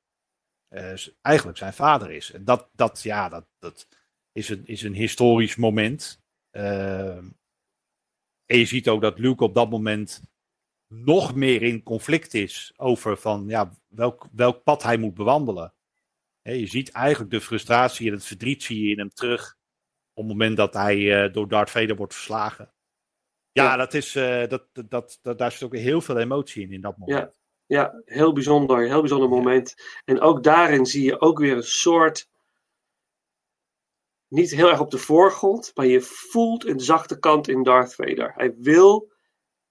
eh, eigenlijk zijn vader is. En dat, dat ja, dat, dat is, een, is een historisch moment. Ehm, en je ziet ook dat Luke op dat moment nog meer in conflict is over van ja, welk, welk pad hij moet bewandelen. Je ziet eigenlijk de frustratie en het verdriet zie je in hem terug op het moment dat hij eh, door Darth Vader wordt verslagen. Ja. Dat is, eh, dat, dat, dat, daar zit ook heel veel emotie in in dat moment. Ja, ja heel bijzonder. Heel bijzonder moment. En ook daarin zie je ook weer een soort. Niet heel erg op de voorgrond, maar je voelt een zachte kant in Darth Vader. Hij wil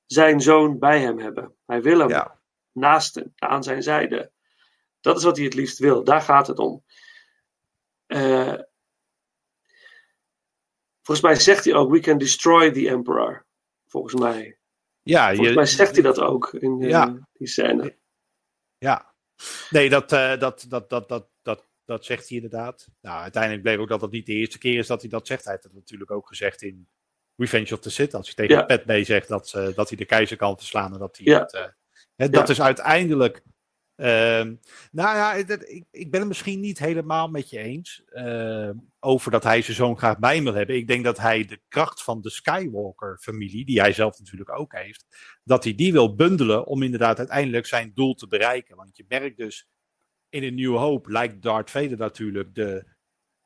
zijn zoon bij hem hebben. Hij wil hem Ja. naast hem, aan zijn zijde. Dat is wat hij het liefst wil. Daar gaat het om. Eh, volgens mij zegt hij ook: We can destroy the Emperor. Volgens mij. Ja, Volgens je- mij zegt hij dat ook in eh, Ja. die scène. Ja, nee, dat, eh, dat, dat, dat, dat, dat, dat zegt hij inderdaad. Nou, uiteindelijk bleek ook dat dat niet de eerste keer is dat hij dat zegt. Hij heeft het natuurlijk ook gezegd in Revenge of the Sith. Als hij tegen Ja. Padmé zegt dat, ze- dat hij de keizer kan verslaan. En dat hij Ja. het, eh, hè, dat is uiteindelijk... ehm, nou ja, ik, ik, ben het misschien niet helemaal met je eens. ehm, over dat hij zijn zoon graag bij hem wil hebben. Ik denk dat hij de kracht van de Skywalker-familie, die hij zelf natuurlijk ook heeft, dat hij die wil bundelen om inderdaad uiteindelijk zijn doel te bereiken. Want je merkt dus in een nieuwe hoop lijkt Darth Vader natuurlijk de,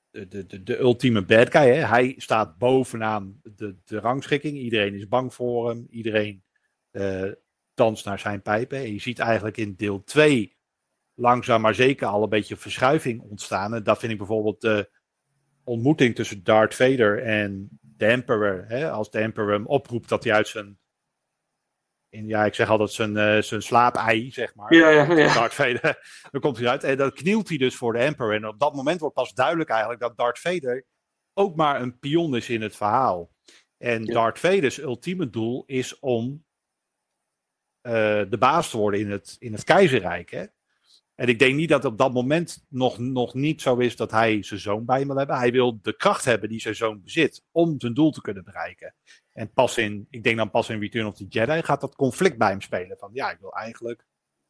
de, de, de, de ultieme bad guy. Hè? Hij staat bovenaan de, de rangschikking. Iedereen is bang voor hem. Iedereen eh danst naar zijn pijpen. En je ziet eigenlijk in deel 2 langzaam maar zeker al een beetje verschuiving ontstaan. En dat vind ik bijvoorbeeld de ontmoeting tussen Darth Vader en de Emperor. Hè? Als de Emperor hem oproept dat hij uit zijn in, ja, ik zeg altijd zijn, eh zijn slaapei, zeg maar. Ja, ja, ja. Darth Vader, dan komt hij uit. En dan knielt hij dus voor de Emperor. En op dat moment wordt pas duidelijk eigenlijk dat Darth Vader ook maar een pion is in het verhaal. En Ja. Darth Vader's ultieme doel is om de baas te worden in het, in het keizerrijk. Hè? En ik denk niet dat op dat moment nog, nog niet zo is dat hij zijn zoon bij hem wil hebben. Hij wil de kracht hebben die zijn zoon bezit om zijn doel te kunnen bereiken. En pas in, ik denk dan pas in Return of the Jedi gaat dat conflict bij hem spelen. Van ja, ik wil eigenlijk,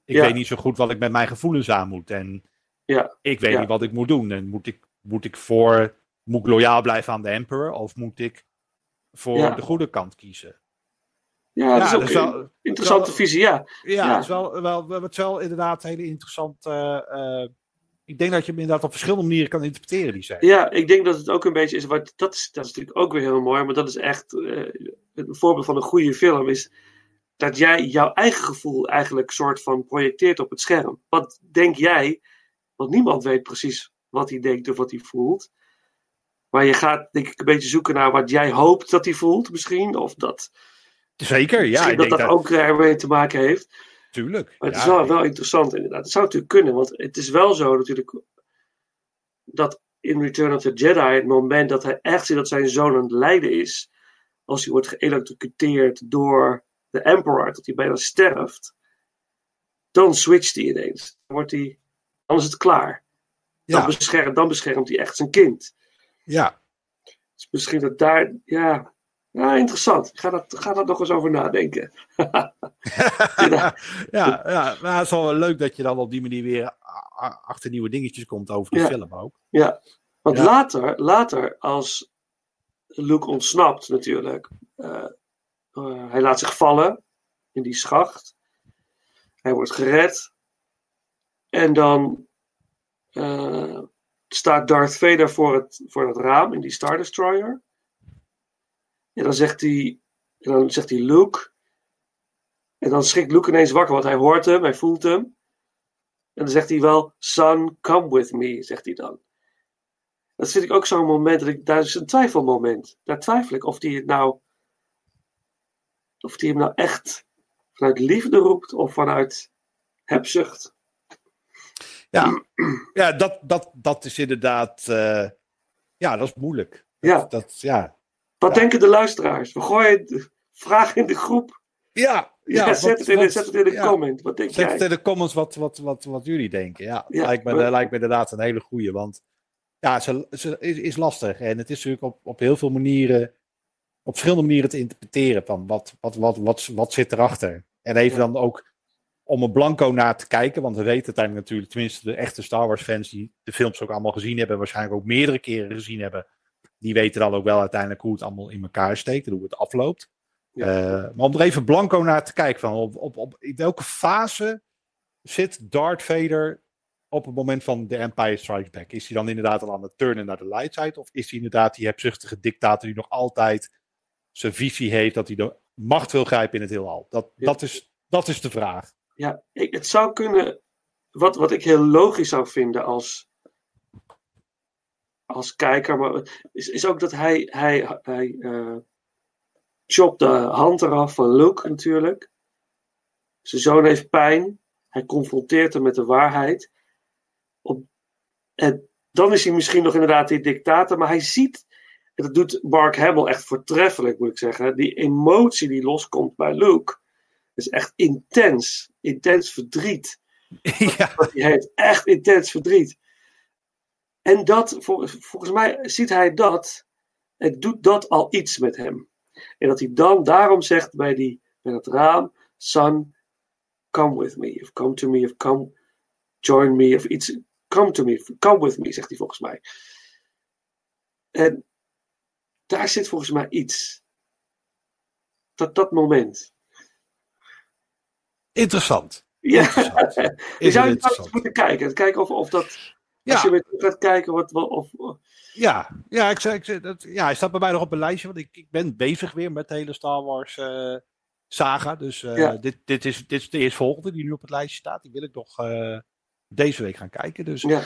ik Ja. weet niet zo goed wat ik met mijn gevoelens aan moet. En Ja. ik weet Ja. niet wat ik moet doen. En moet ik, moet ik voor, moet ik loyaal blijven aan de Emperor? Of moet ik voor de goede kant kiezen? Ja, dat is ook dat is wel- een interessante wel- visie, ja. Ja. Het, is wel, wel, het is wel inderdaad hele interessant. eh, ik denk dat je hem inderdaad op verschillende manieren kan interpreteren, die zijn. Ja, ik denk dat het ook een beetje is. Wat, dat, is dat is natuurlijk ook weer heel mooi, maar dat is echt eh, een voorbeeld van een goede film. Is dat jij jouw eigen gevoel eigenlijk soort van projecteert op het scherm. Wat denk jij? Want niemand weet precies wat hij denkt of wat hij voelt. Maar je gaat denk ik een beetje zoeken naar wat jij hoopt dat hij voelt, misschien. Of dat, Zeker, ja. misschien Ik dat denk dat dat, ook ermee te maken heeft. Tuurlijk. Maar het is ja, wel, wel interessant inderdaad. Het zou natuurlijk kunnen, want het is wel zo natuurlijk dat in Return of the Jedi, het moment dat hij echt ziet dat zijn zoon aan het lijden is, als hij wordt geëlectrocuteerd door de Emperor, dat hij bijna sterft, dan switcht hij ineens. Dan, wordt hij, dan is het klaar. Dan, Ja. beschermt, dan beschermt hij echt zijn kind. ja. Dus misschien dat daar, ja, ja interessant. Ik ga dat, ga dat nog eens over nadenken. ja, ja, maar het is wel leuk dat je dan op die manier weer achter nieuwe dingetjes komt over de Ja. film ook. Ja, want Ja. later, later als Luke ontsnapt natuurlijk, eh, eh, hij laat zich vallen in die schacht. Hij wordt gered. En dan eh, staat Darth Vader voor het, voor het raam in die Star Destroyer. En dan zegt hij, en dan zegt hij Luke. En dan schrikt Luke ineens wakker, want hij hoort hem, hij voelt hem. En dan zegt hij wel, son, come with me, zegt hij dan. Dat vind ik ook zo'n moment, dat ik, daar is een twijfelmoment. Daar twijfel ik of hij het nou, of hij hem nou echt vanuit liefde roept of vanuit hebzucht. Ja, ja dat, dat, dat is inderdaad. eh, ja, dat is moeilijk. Ja. Dat, ja. Wat denken de luisteraars? We gooien de vraag in de groep. Ja, Ja, ja, zet, wat- het in, wat- zet het in de ja. comment. Wat denk Zet jij? het in de comments wat, wat, wat, wat jullie denken. Ja, lijkt, me, maar- lijkt me inderdaad een hele goeie. Want ja, ze, ze is, is lastig. En het is natuurlijk op, op heel veel manieren, op verschillende manieren te interpreteren. Van wat, wat, wat, wat, wat zit erachter? En even dan ook om een blanco naar te kijken. Want we weten uiteindelijk natuurlijk, tenminste de echte Star Wars fans die de films ook allemaal gezien hebben. Waarschijnlijk ook meerdere keren gezien hebben. Die weten dan ook wel uiteindelijk hoe het allemaal in elkaar steekt en hoe het afloopt. Ja. Eh, maar om er even blanco naar te kijken, van op, op, op in welke fase zit Darth Vader op het moment van The Empire Strikes Back? Is hij dan inderdaad al aan het turnen naar de light side? Of is hij inderdaad die hebzuchtige dictator die nog altijd zijn visie heeft dat hij de macht wil grijpen in het heelal? Dat, Ja. dat, is, dat is de vraag. Ja, het zou kunnen. Wat, wat ik heel logisch zou vinden als, als kijker, maar is, is ook dat hij, hij, hij eh chopt de hand eraf van Luke natuurlijk. Zijn zoon heeft pijn. Hij confronteert hem met de waarheid. Op, en dan is hij misschien nog inderdaad die dictator, maar hij ziet, en dat doet Mark Hamill echt voortreffelijk, moet ik zeggen, die emotie die loskomt bij Luke. is echt intens, intens verdriet. ja. Hij heeft echt intens verdriet. En dat, vol- volgens mij ziet hij dat, het doet dat al iets met hem. En dat hij dan daarom zegt bij, die, bij dat raam, son, come with me, of come to me, of come, join me, of iets, come to me, come with me, zegt hij volgens mij. En daar zit volgens mij iets. Dat, dat moment. Interessant. Ja, Interessant. je zou interessant. moeten kijken. Kijken of, of dat, Ja. als je weer gaat kijken, wat, wat, of, Ja, ja, ik zei, ik dat, ja, hij staat bij mij nog op een lijstje, want ik, ik ben bezig weer met de hele Star Wars eh, saga. Dus eh, Ja. dit, dit, is, dit is de eerstvolgende die nu op het lijstje staat. Die wil ik nog eh, deze week gaan kijken. Dus ja.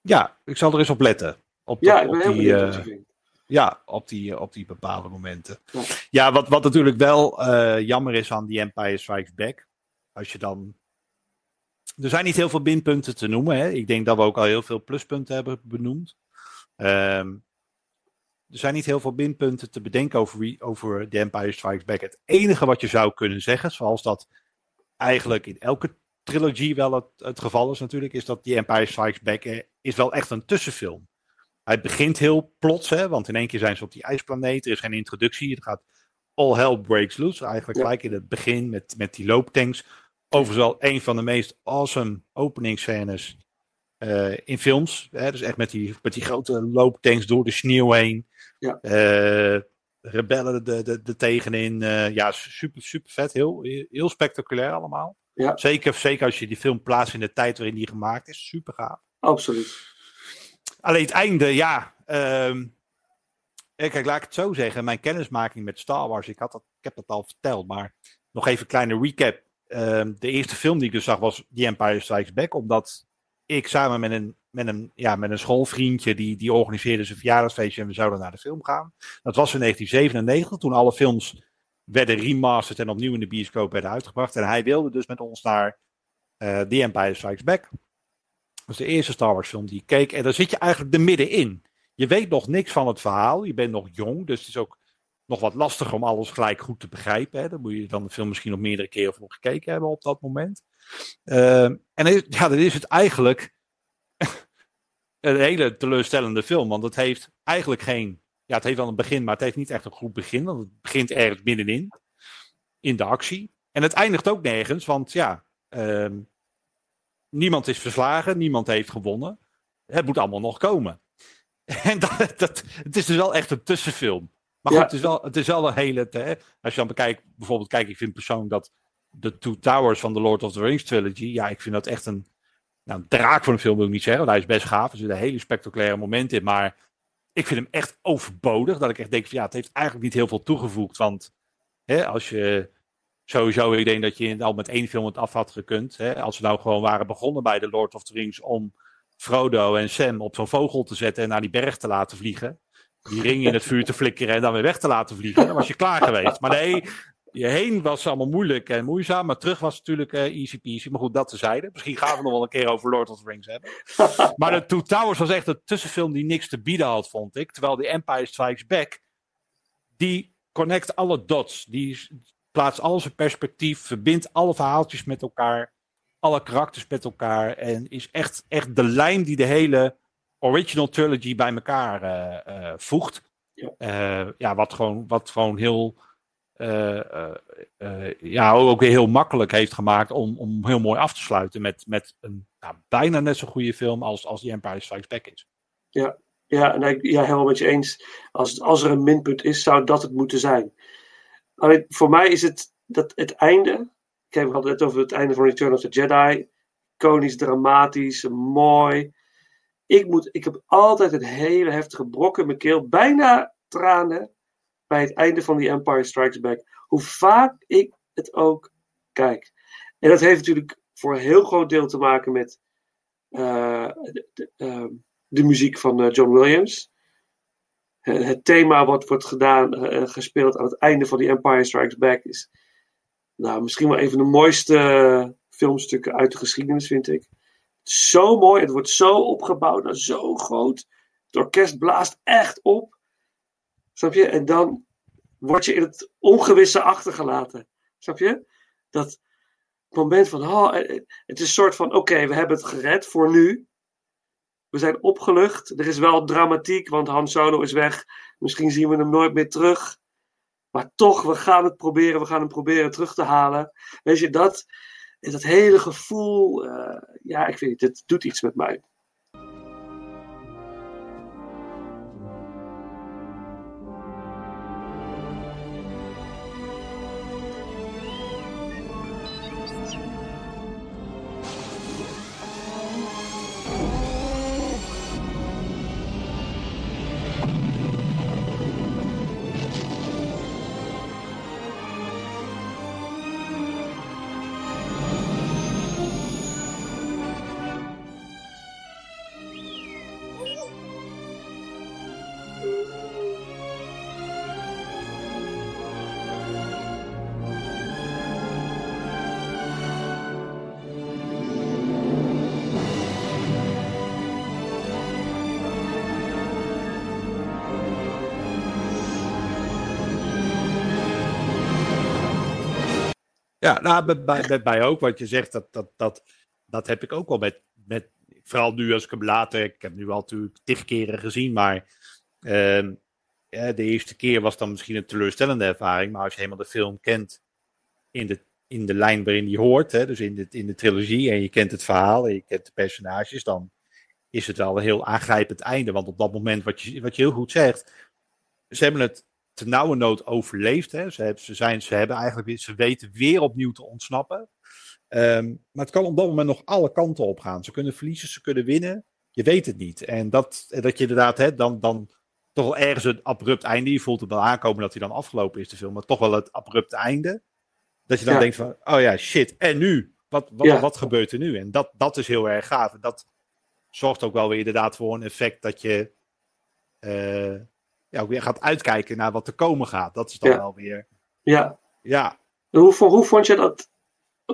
ja. ik zal er eens op letten. Op, Ja, ik ben op heel die, benieuwd wat je vindt. Ja, op die, op die bepaalde momenten. Ja. Ja, wat, wat natuurlijk wel jammer is aan die Empire Strikes Back. Als je dan. Er zijn niet heel veel minpunten te noemen. Hè? Ik denk dat we ook al heel veel pluspunten hebben benoemd. Ehm, er zijn niet heel veel minpunten te bedenken over, over The Empire Strikes Back. Het enige wat je zou kunnen zeggen, zoals dat eigenlijk in elke trilogie wel het, het geval is natuurlijk, is dat The Empire Strikes Back eh, is wel echt een tussenfilm. Hij begint heel plots, hè, want in één keer zijn ze op die ijsplaneet. Er is geen introductie. Het gaat all hell breaks loose. Eigenlijk Ja. gelijk in het begin met, met die looptanks. Overigens wel een van de meest awesome openingsscènes eh, in films. Hè, dus echt met die, met die grote looptanks door de sneeuw heen. Ja. Eh, rebellen de, de, de tegenin. eh, ja, super, super vet. Heel, heel spectaculair allemaal. Ja. Zeker, zeker als je die film plaatst in de tijd waarin die gemaakt is. Super gaaf. Absoluut. Alleen het einde, ja. ehm, eh, kijk, laat ik het zo zeggen. Mijn kennismaking met Star Wars, ik, had dat, ik heb dat al verteld, maar nog even een kleine recap. Ehm, de eerste film die ik dus zag was The Empire Strikes Back, omdat ik samen met een, met een, ja, met een schoolvriendje, die, die organiseerde zijn verjaardagsfeestje en we zouden naar de film gaan. Dat was in 1997, toen alle films werden remasterd en opnieuw in de bioscoop werden uitgebracht. En hij wilde dus met ons naar eh The Empire Strikes Back. Dat was de eerste Star Wars film die ik keek. En daar zit je eigenlijk er middenin. Je weet nog niks van het verhaal. Je bent nog jong. Dus het is ook nog wat lastiger om alles gelijk goed te begrijpen. Hè. Dan moet je dan de film misschien nog meerdere keren voor gekeken hebben op dat moment. Ehm, en ja, dan is het eigenlijk een hele teleurstellende film. Want het heeft eigenlijk geen... Ja, het heeft wel een begin, maar het heeft niet echt een goed begin. Want het begint ergens middenin. In de actie. En het eindigt ook nergens. Want ja... ehm, niemand is verslagen, niemand heeft gewonnen. Het moet allemaal nog komen. En dat, dat, het is dus wel echt een tussenfilm. Maar goed, Ja. het, is wel, het is wel een hele. Hè, als je dan bekijkt, bijvoorbeeld, kijk, ik vind persoonlijk dat de Two Towers van de Lord of the Rings trilogy, ja, ik vind dat echt een. Nou, een draak van een film wil ik niet zeggen, want hij is best gaaf. Er zitten hele spectaculaire momenten in, maar ik vind hem echt overbodig. Dat ik echt denk van ja, het heeft eigenlijk niet heel veel toegevoegd. Want hè, als je sowieso, ik denk dat je al met één film het af had gekund. Hè, als we nou gewoon waren begonnen bij de Lord of the Rings om Frodo en Sam op zo'n vogel te zetten en naar die berg te laten vliegen. Die ring in het vuur te flikkeren en dan weer weg te laten vliegen. Dan was je klaar geweest. Maar nee, je heen was allemaal moeilijk en moeizaam. Maar terug was natuurlijk eh, easy peasy. Maar goed, dat tezijde. Misschien gaan we nog wel een keer over Lord of the Rings hebben. Maar de Two Towers was echt een tussenfilm die niks te bieden had, vond ik. Terwijl The Empire Strikes Back, die connect alle dots. Die plaatst alles in perspectief, verbindt alle verhaaltjes met elkaar. Alle karakters met elkaar. En is echt, echt de lijm die de hele original trilogy bij elkaar eh, eh, voegt. Ja. Eh, ja, wat gewoon, wat gewoon heel. ja, ook weer heel makkelijk heeft gemaakt om, om heel mooi af te sluiten met, met een nou, bijna net zo goede film als, als The Empire Strikes Back is. Ja, en ik, ja, helemaal met je eens. Als, als er een minpunt is, zou dat het moeten zijn. Alleen voor mij is het dat het einde. Kijk, we hadden het over het einde van Return of the Jedi. Iconisch, dramatisch, mooi. Ik, moet, ik heb altijd het hele heftige brok in mijn keel. Bijna tranen bij het einde van The Empire Strikes Back. Hoe vaak ik het ook kijk. En dat heeft natuurlijk voor een heel groot deel te maken met eh, de, ehm, de muziek van eh, John Williams. Het thema wat wordt gedaan, eh, gespeeld aan het einde van The Empire Strikes Back is nou, misschien wel een van de mooiste filmstukken uit de geschiedenis, vind ik. Zo mooi, het wordt zo opgebouwd, nou, zo groot. Het orkest blaast echt op. Snap je? En dan word je in het ongewisse achtergelaten. Snap je? Dat moment van, oh, eh, eh, het is een soort van, oké, we hebben het gered voor nu. We zijn opgelucht. Er is wel dramatiek, want Han Solo is weg. Misschien zien we hem nooit meer terug. Maar toch, we gaan het proberen. We gaan hem proberen terug te halen. Weet je, dat, dat hele gevoel. eh, ja, ik weet niet, het doet iets met mij. Ja, nou, bij, bij, ook. Wat je zegt, dat, dat, dat, dat heb ik ook wel met, met. Vooral nu als ik hem later. Ik heb nu al natuurlijk tig keren gezien, maar. ehm, de eerste keer was dan misschien een teleurstellende ervaring. Maar als je helemaal de film kent. in de, in de lijn waarin die hoort, hè, dus in de, in de trilogie. en je kent het verhaal en je kent de personages. dan is het wel een heel aangrijpend einde. Want op dat moment, wat je, wat je heel goed zegt. ze hebben het te nauwe nood overleefd. Hè. Ze, hebben, ze, zijn, ze hebben eigenlijk weer, ze weten weer opnieuw te ontsnappen. Ehm, maar het kan op dat moment nog alle kanten op gaan. Ze kunnen verliezen, ze kunnen winnen. Je weet het niet. En dat, dat je inderdaad hè, dan, dan toch wel ergens een abrupt einde. Je voelt het wel aankomen dat hij dan afgelopen is, de film. Maar toch wel het abrupte einde. Dat je dan Ja. denkt van, oh ja, shit. En nu? Wat, wat, Ja. wat gebeurt er nu? En dat, dat is heel erg gaaf. En dat zorgt ook wel weer inderdaad voor een effect dat je eh, ja, ook weer gaat uitkijken naar wat er komen gaat. Dat is dan Ja. wel weer, Ja. ja. Hoe, hoe vond je dat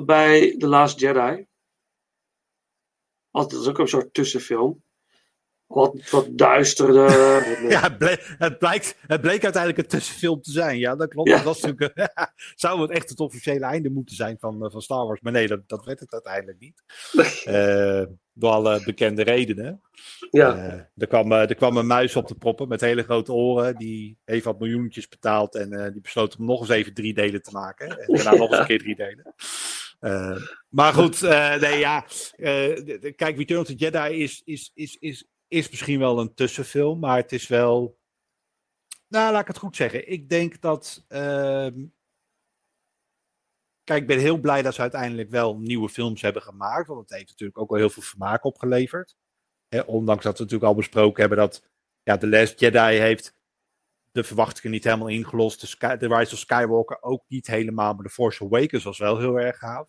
bij The Last Jedi? Want dat is ook een soort tussenfilm. Wat, wat duisterder. Ja, het bleek, het, blijkt, het bleek uiteindelijk een tussenfilm te zijn. Ja, dat klopt. Ja. Dat was natuurlijk, zou het echt het officiële einde moeten zijn van, eh, van Star Wars. Maar nee, dat, dat werd het uiteindelijk niet. Eh, door alle bekende redenen. ja. Eh, er, kwam, er kwam een muis op de proppen met hele grote oren. Die heeft wat miljoentjes betaald. En die besloot om nog eens even drie delen te maken. En daarna nog eens een keer drie delen. Maar goed, nee ja. de- kijk, Return of the Jedi is, is, is, is, is misschien wel een tussenfilm. Maar het is wel. Nou, laat ik het goed zeggen. Ik denk dat. ehm, Kijk, ik ben heel blij dat ze uiteindelijk wel nieuwe films hebben gemaakt. Want het heeft natuurlijk ook wel heel veel vermaak opgeleverd. Ondanks dat we natuurlijk al besproken hebben dat ja, The Last Jedi heeft de verwachtingen niet helemaal ingelost. The, Sky, Rise of Skywalker ook niet helemaal. Maar The Force Awakens was wel heel erg gaaf.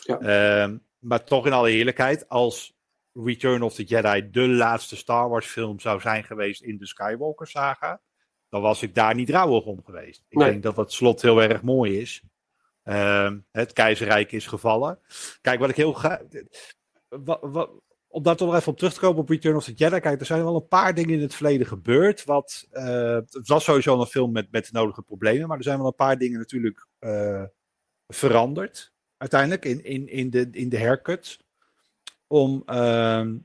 Ja. Ehm, maar toch in alle eerlijkheid, als Return of the Jedi de laatste Star Wars film zou zijn geweest in de Skywalker saga, dan was ik daar niet rouwig om geweest. Ik Nee. denk dat het slot heel erg mooi is. Ehm, het keizerrijk is gevallen. Kijk, wat ik heel graag. Wat, om daar toch nog even op terug te komen op Return of the Jedi. Kijk, er zijn wel een paar dingen in het verleden gebeurd. Wat, eh, het was sowieso een film met, met de nodige problemen. Maar er zijn wel een paar dingen natuurlijk eh, veranderd. Uiteindelijk in, in, in, de, in de haircut. Om, ehm,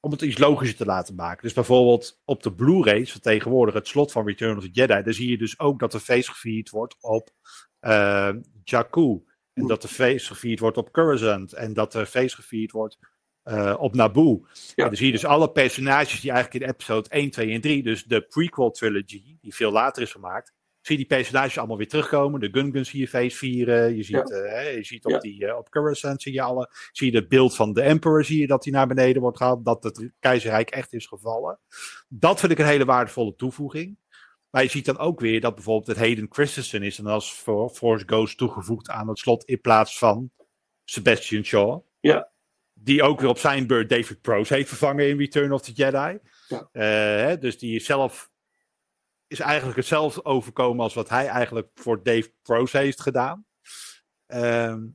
om het iets logischer te laten maken. Dus bijvoorbeeld op de Blu-rays van tegenwoordig, het slot van Return of the Jedi. Daar zie je dus ook dat er feest gevierd wordt op eh, Jakku. En dat er feest gevierd wordt op Coruscant. En dat er feest gevierd wordt eh, op Naboo. Ja. En dan zie je dus alle personages die eigenlijk in episode 1, 2 en 3, dus de prequel trilogy, die veel later is gemaakt, zie je die personages allemaal weer terugkomen. De Gungan zie je feest vieren. Je ziet, Ja. eh, je ziet op, Ja. die, eh, op Coruscant zie je alle. Zie je het beeld van de Emperor, zie je dat hij naar beneden wordt gehaald. Dat het keizerrijk echt is gevallen. Dat vind ik een hele waardevolle toevoeging. Maar je ziet dan ook weer dat bijvoorbeeld het Hayden Christensen is en als For- Force Ghost toegevoegd aan het slot in plaats van Sebastian Shaw. Ja. Die ook weer op zijn beurt David Prose heeft vervangen in Return of the Jedi. Ja. Eh, dus die is zelf is eigenlijk hetzelfde overkomen als wat hij eigenlijk voor Dave Prose heeft gedaan. Ehm,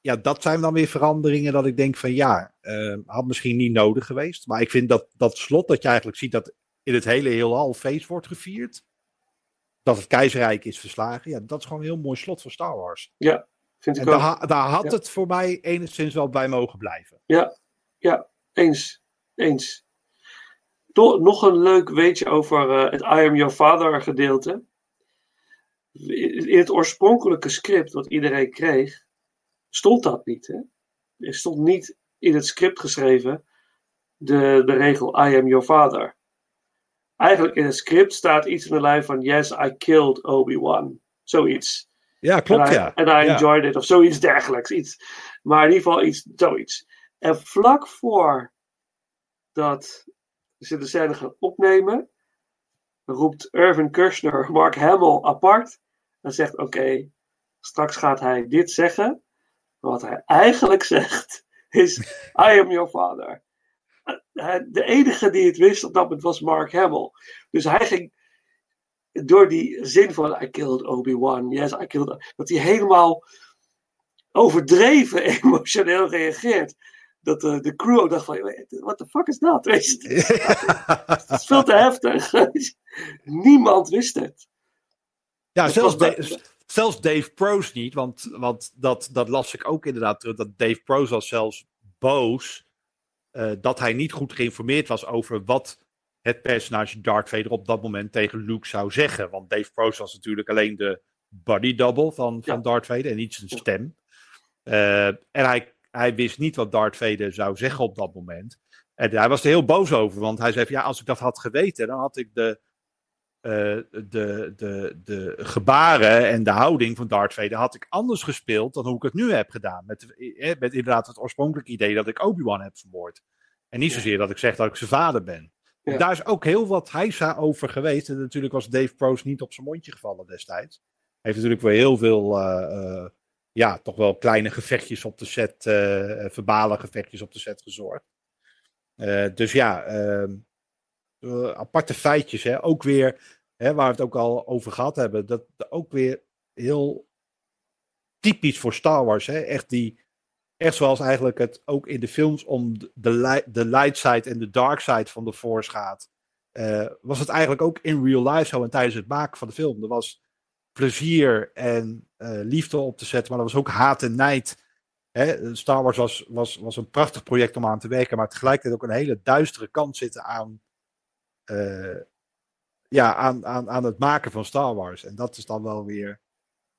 ja, dat zijn dan weer veranderingen dat ik denk van ja, ehm, had misschien niet nodig geweest. Maar ik vind dat dat slot dat je eigenlijk ziet dat in het hele heelal feest wordt gevierd. Dat het keizerrijk is verslagen. Ja, dat is gewoon een heel mooi slot van Star Wars. Ja, vind ik En daar, had Ja. het voor mij enigszins wel bij mogen blijven. Ja, ja, eens. Eens. To- nog een leuk weetje over eh, het I Am Your Father gedeelte. In het oorspronkelijke script wat iedereen kreeg, stond dat niet. Hè? Er stond niet in het script geschreven de, de regel I am your father. Eigenlijk in het script staat iets in de lijn van Yes, I killed Obi-Wan. Zoiets. Ja, klopt En I- ja. En I Ja. enjoyed it, of zoiets dergelijks. Iets. Maar in ieder geval iets, zoiets. En vlak voor dat ze de scène gaan opnemen, roept Irvin Kershner Mark Hamill apart. En zegt: Oké, straks gaat hij dit zeggen. Wat hij eigenlijk zegt is: I am your father. Eh, De enige die het wist op dat moment was Mark Hamill. Dus hij ging door die zin van I killed Obi-Wan, yes, I killed... Dat hij helemaal overdreven emotioneel reageert. Dat de, de crew ook dacht van, what the fuck is dat? Het is veel te heftig. Niemand wist het. Ja, Dat zelfs, was bij- Da- zelfs Dave Pro's niet, want, want dat, dat las ik ook inderdaad terug. Dat Dave Pro's was zelfs boos eh, dat hij niet goed geïnformeerd was over wat het personage Darth Vader op dat moment tegen Luke zou zeggen. Want Dave Pro's was natuurlijk alleen de body double van, van Darth Vader en niet zijn stem. Eh, en hij, hij wist niet wat Darth Vader zou zeggen op dat moment. En hij was er heel boos over, want hij zei: Ja, als ik dat had geweten, dan had ik de, eh, de, de, de gebaren en de houding van Darth Vader had ik anders gespeeld dan hoe ik het nu heb gedaan. Met, eh, met inderdaad het oorspronkelijke idee dat ik Obi-Wan heb vermoord. En niet zozeer dat ik zeg dat ik zijn vader ben. Ja. Daar is ook heel wat heisa over geweest. En natuurlijk was Dave Pro's niet op zijn mondje gevallen destijds. Hij heeft natuurlijk weer heel veel, eh, ja, toch wel kleine gevechtjes op de set, eh, verbale gevechtjes op de set gezorgd. Eh, dus ja, ehm, eh, aparte feitjes. Hè? Ook weer, hè, waar we het ook al over gehad hebben, dat ook weer heel typisch voor Star Wars. Hè? Echt, die, echt zoals eigenlijk het ook in de films om de, de, li- de light side en de dark side van de Force gaat. was het eigenlijk ook in real life zo en tijdens het maken van de film. Er was plezier en eh, liefde op te zetten, maar er was ook haat en nijd. Hè? Star Wars was, was, was een prachtig project om aan te werken, maar tegelijkertijd ook een hele duistere kant zitten aan, eh, ja, aan, aan, aan het maken van Star Wars. En dat is dan wel weer.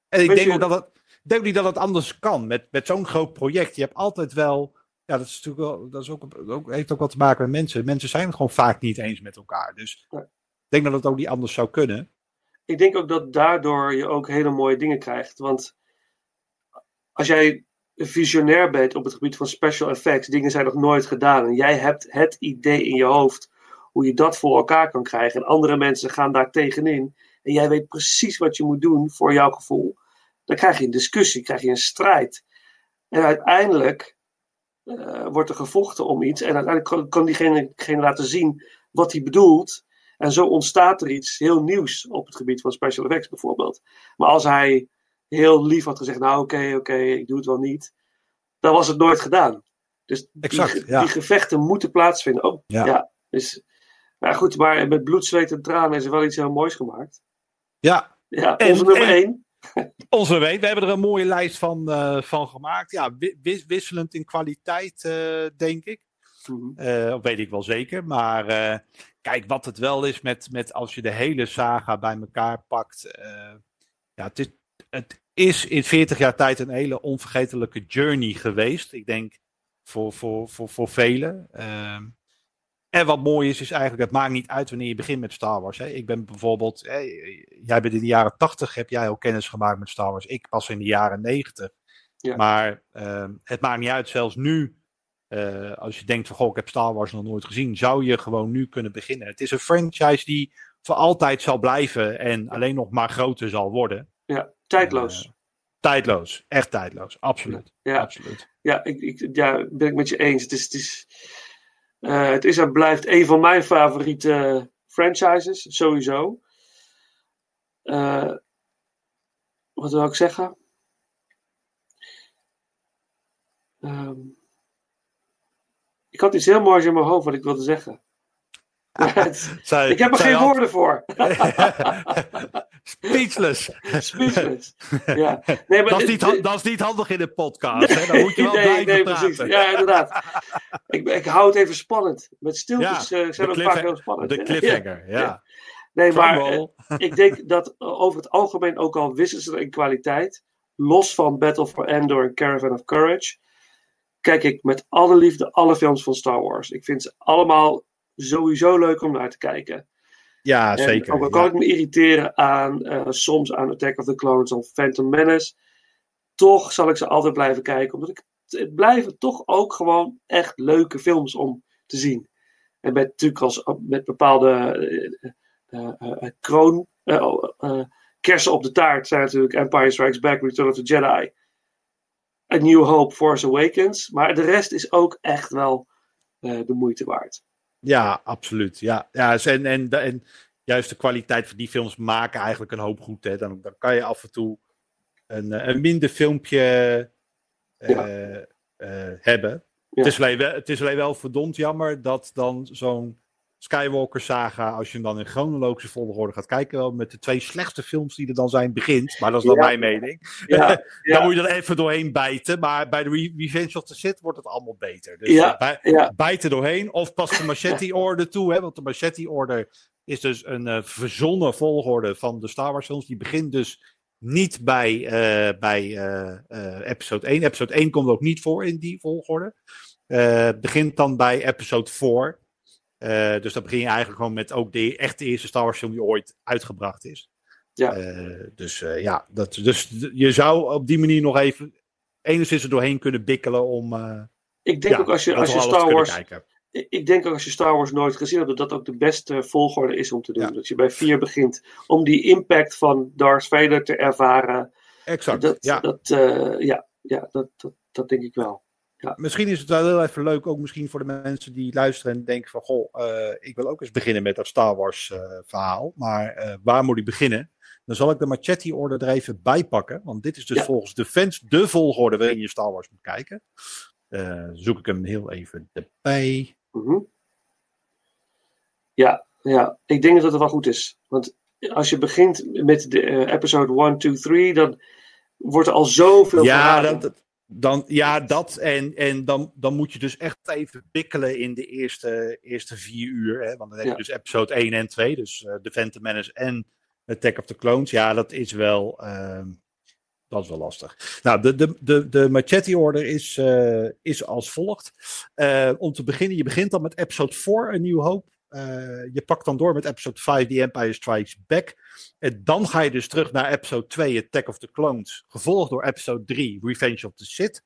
En ik denk ook dat het, denk niet dat het anders kan met, met zo'n groot project. Je hebt altijd wel. Ja, dat, is natuurlijk wel, dat is ook, ook, heeft ook wat te maken met mensen. Mensen zijn het gewoon vaak niet eens met elkaar. Dus ik denk dat het ook niet anders zou kunnen. Ik denk ook dat daardoor je ook hele mooie dingen krijgt. Want als jij visionair bent op het gebied van special effects, dingen zijn nog nooit gedaan. En jij hebt het idee in je hoofd hoe je dat voor elkaar kan krijgen. En andere mensen gaan daar tegenin. En jij weet precies wat je moet doen voor jouw gevoel. Dan krijg je een discussie, krijg je een strijd. En uiteindelijk eh, wordt er gevochten om iets. En uiteindelijk kan, kan diegene laten zien wat hij bedoelt. En zo ontstaat er iets heel nieuws op het gebied van special effects bijvoorbeeld. Maar als hij heel lief had gezegd, nou oké, oké, ik doe het wel niet. Dan was het nooit gedaan. Dus die, Exact, ge- ja. die gevechten moeten plaatsvinden. Oh, Ja. ja. dus, maar goed, maar met bloed, zweet en tranen is er wel iets heel moois gemaakt. Ja, Ja, En- onze nummer en- één. onze weet. We hebben er een mooie lijst van, eh, van gemaakt. Ja, wi- wis- wisselend in kwaliteit, eh, denk ik. Eh, weet ik wel zeker. Maar eh, kijk, wat het wel is met, met als je de hele saga bij elkaar pakt. eh, ja, het is, het is in 40 jaar tijd een hele onvergetelijke journey geweest. Ik denk voor, voor, voor, voor velen. Ehm, en wat mooi is, is eigenlijk, het maakt niet uit wanneer je begint met Star Wars. Hè. Ik ben bijvoorbeeld, jij bent in de jaren 80, heb jij al kennis gemaakt met Star Wars. Ik pas in de jaren 90. Ja. Maar ehm, het maakt niet uit, zelfs nu, eh, als je denkt van, goh, ik heb Star Wars nog nooit gezien, zou je gewoon nu kunnen beginnen. Het is een franchise die voor altijd zal blijven en alleen nog maar groter zal worden. Ja, tijdloos. Eh, tijdloos, echt tijdloos, absoluut. Ja. absoluut. Ja, ik, ik, ja, ben ik met je eens. Het is, het is, eh, het is en blijft een van mijn favoriete franchises, sowieso. Wat wil ik zeggen? Ehm, ik had iets heel moois in mijn hoofd wat ik wilde zeggen. Zij- ik heb er geen had- woorden voor. Speechless. Speechless. Ja. Nee, maar dat, is niet, dat is niet handig in de podcast. Hè? Dan moet je wel nee, nee, praten. precies. Ja, inderdaad. ik, ik hou het even spannend. Met stiltes Ja, eh, zijn cliffha- vaak heel spannend. De cliffhanger, ja. Nee, maar eh, ik denk dat eh, over het algemeen ook al wisselen ze in kwaliteit, los van Battle for Endor en Caravan of Courage, kijk ik met alle liefde alle films van Star Wars. Ik vind ze allemaal sowieso leuk om naar te kijken. Ja, En zeker. Ook al kan ja. ik me irriteren aan eh, soms aan Attack of the Clones of Phantom Menace, toch zal ik ze altijd blijven kijken, omdat ik het blijven toch ook gewoon echt leuke films om te zien. En met natuurlijk als met bepaalde eh, eh, kroon, oh, kersen op de taart zijn natuurlijk Empire Strikes Back, Return of the Jedi, A New Hope, Force Awakens. Maar de rest is ook echt wel eh, de moeite waard. Ja, absoluut. Ja, ja en, en, en juist de kwaliteit van die films maken eigenlijk een hoop goed. Hè. Dan, dan kan je af en toe een, eh, een minder filmpje eh, Ja. hebben. Ja. Het, is alleen wel, het is alleen wel verdomd jammer dat dan zo'n Skywalker saga, als je hem dan in chronologische volgorde gaat kijken, wel met de twee slechtste films die er dan zijn, begint. Maar dat is dan Ja. mijn mening. Ja, Dan moet je er even doorheen bijten. Maar bij de Re- Revenge of the Sith wordt het allemaal beter. Dus Ja, eh, bij- ja. bijten doorheen. Of pas de Machete Order toe. Hè, want de Machete Order is dus een eh, verzonnen volgorde van de Star Wars films. Die begint dus niet bij, eh, bij episode 1. Episode 1 komt ook niet voor in die volgorde. Eh, begint dan bij episode 4. Eh, dus dan begin je eigenlijk gewoon met ook de echte eerste Star Wars film die ooit uitgebracht is. Ja. Eh, dus eh, ja, dat, dus je zou op die manier nog even enigszins er doorheen kunnen bikkelen om. Ik denk ja, ook als je, als je Star Wars. Ik denk ook als je Star Wars nooit gezien hebt, dat dat ook de beste volgorde is om te doen. Ja. Dat je bij 4 begint om die impact van Darth Vader te ervaren. Exact. Dat, ja. dat, ja, ja dat, dat, dat denk ik wel. Misschien is het wel heel even leuk, ook misschien voor de mensen die luisteren en denken van, goh, eh, ik wil ook eens beginnen met dat Star Wars eh, verhaal, maar eh, waar moet ik beginnen? Dan zal ik de Machete Order er even bij pakken, want dit is dus Ja. volgens de fans de volgorde waarin je Star Wars moet kijken. Zoek ik hem heel even erbij. Mhm. Ja, ja, ik denk dat het wel goed is. Want als je begint met de episode 1, 2, 3, dan wordt er al zoveel Ja, dat- dan, ja, dat en, en dan, dan moet je dus echt even bikkelen in de eerste, eerste vier uur. Hè? Want dan heb Ja. je dus episode 1 en 2, dus eh The Phantom Menace en Attack of the Clones. Ja, dat is wel, ehm, dat is wel lastig. Nou, de, de, de, de Machete Order is, eh, is als volgt. Eh, om te beginnen, je begint dan met episode 4, een nieuw hoop. Eh, je pakt dan door met episode 5, The Empire Strikes Back. En dan ga je dus terug naar episode 2, Attack of the Clones. Gevolgd door episode 3, Revenge of the Sith.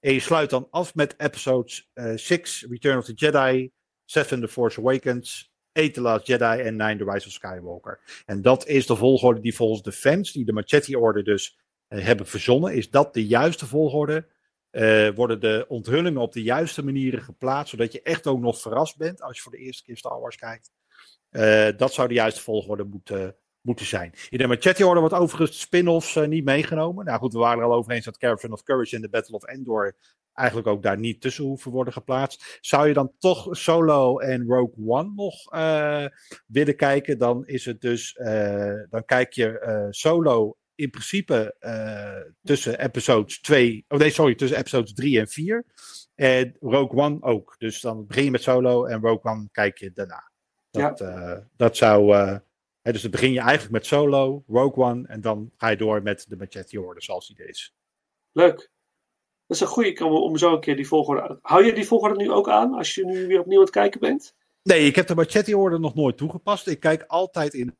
En je sluit dan af met episodes eh 6, Return of the Jedi. 7, The Force Awakens. 8, The Last Jedi. En 9, The Rise of Skywalker. En dat is de volgorde die volgens de fans, die de Machete Order dus eh, hebben verzonnen. Is dat de juiste volgorde? Eh, worden de onthullingen op de juiste manieren geplaatst, zodat je echt ook nog verrast bent als je voor de eerste keer Star Wars kijkt. Eh, dat zou de juiste volgorde moeten, moeten zijn. In de Machete Order wordt overigens spin-offs eh, niet meegenomen. Nou goed, we waren er al over eens dat Caravan of Courage en de Battle of Endor eigenlijk ook daar niet tussen hoeven worden geplaatst. Zou je dan toch Solo en Rogue One nog willen kijken, dan is het dus, dan kijk je Solo in principe eh, tussen episodes 2, oh nee, sorry, tussen episodes 3 en 4. En Rogue One ook. Dus dan begin je met Solo en Rogue One kijk je daarna. Dat, eh, dat zou. eh, hè, dus dan begin je eigenlijk met Solo, Rogue One en dan ga je door met de Machete Order zoals die is. Leuk. Dat is een goede om, om zo een keer die volgorde. Hou je die volgorde nu ook aan als je nu weer opnieuw aan het kijken bent? Nee, ik heb de Machete Order nog nooit toegepast. Ik kijk altijd in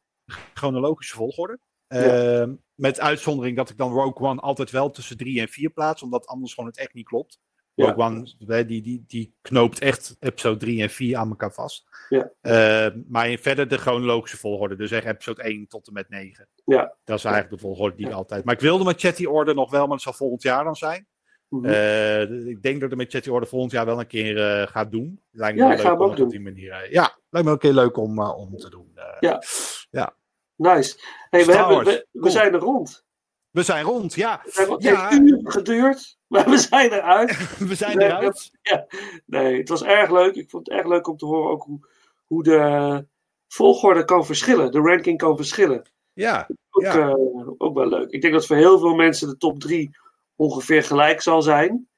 chronologische volgorde. Ja. Ehm, met uitzondering dat ik dan Rogue One altijd wel tussen 3 en 4 plaats, omdat anders gewoon het echt niet klopt. Ja. Rogue One, die, die, die knoopt echt episode 3 en 4 aan elkaar vast. Ja. Ehm, maar in verder de chronologische volgorde, dus echt episode 1 tot en met 9. Ja. Dat is eigenlijk de volgorde die ik altijd. Maar ik wil de Machete Order nog wel, maar dat zal volgend jaar dan zijn. Mhm. Eh, ik denk dat de Machete Order volgend jaar wel een keer eh, gaat doen. Lijkt me Ja, ik leuk om ook op doen. die manier. eh, ja, lijkt me wel een keer leuk om, om te doen. Ja. ja. Nice. Hey, we, hebben, we, zijn er rond. We zijn rond, ja. Het heeft Ja. uur geduurd, maar we zijn eruit. We zijn Nee, eruit. Ja, nee, het was erg leuk. Ik vond het erg leuk om te horen ook hoe, hoe de volgorde kan verschillen. De ranking kan verschillen. Ja, Ook, Ja. eh, ook wel leuk. Ik denk dat voor heel veel mensen de top 3 ongeveer gelijk zal zijn.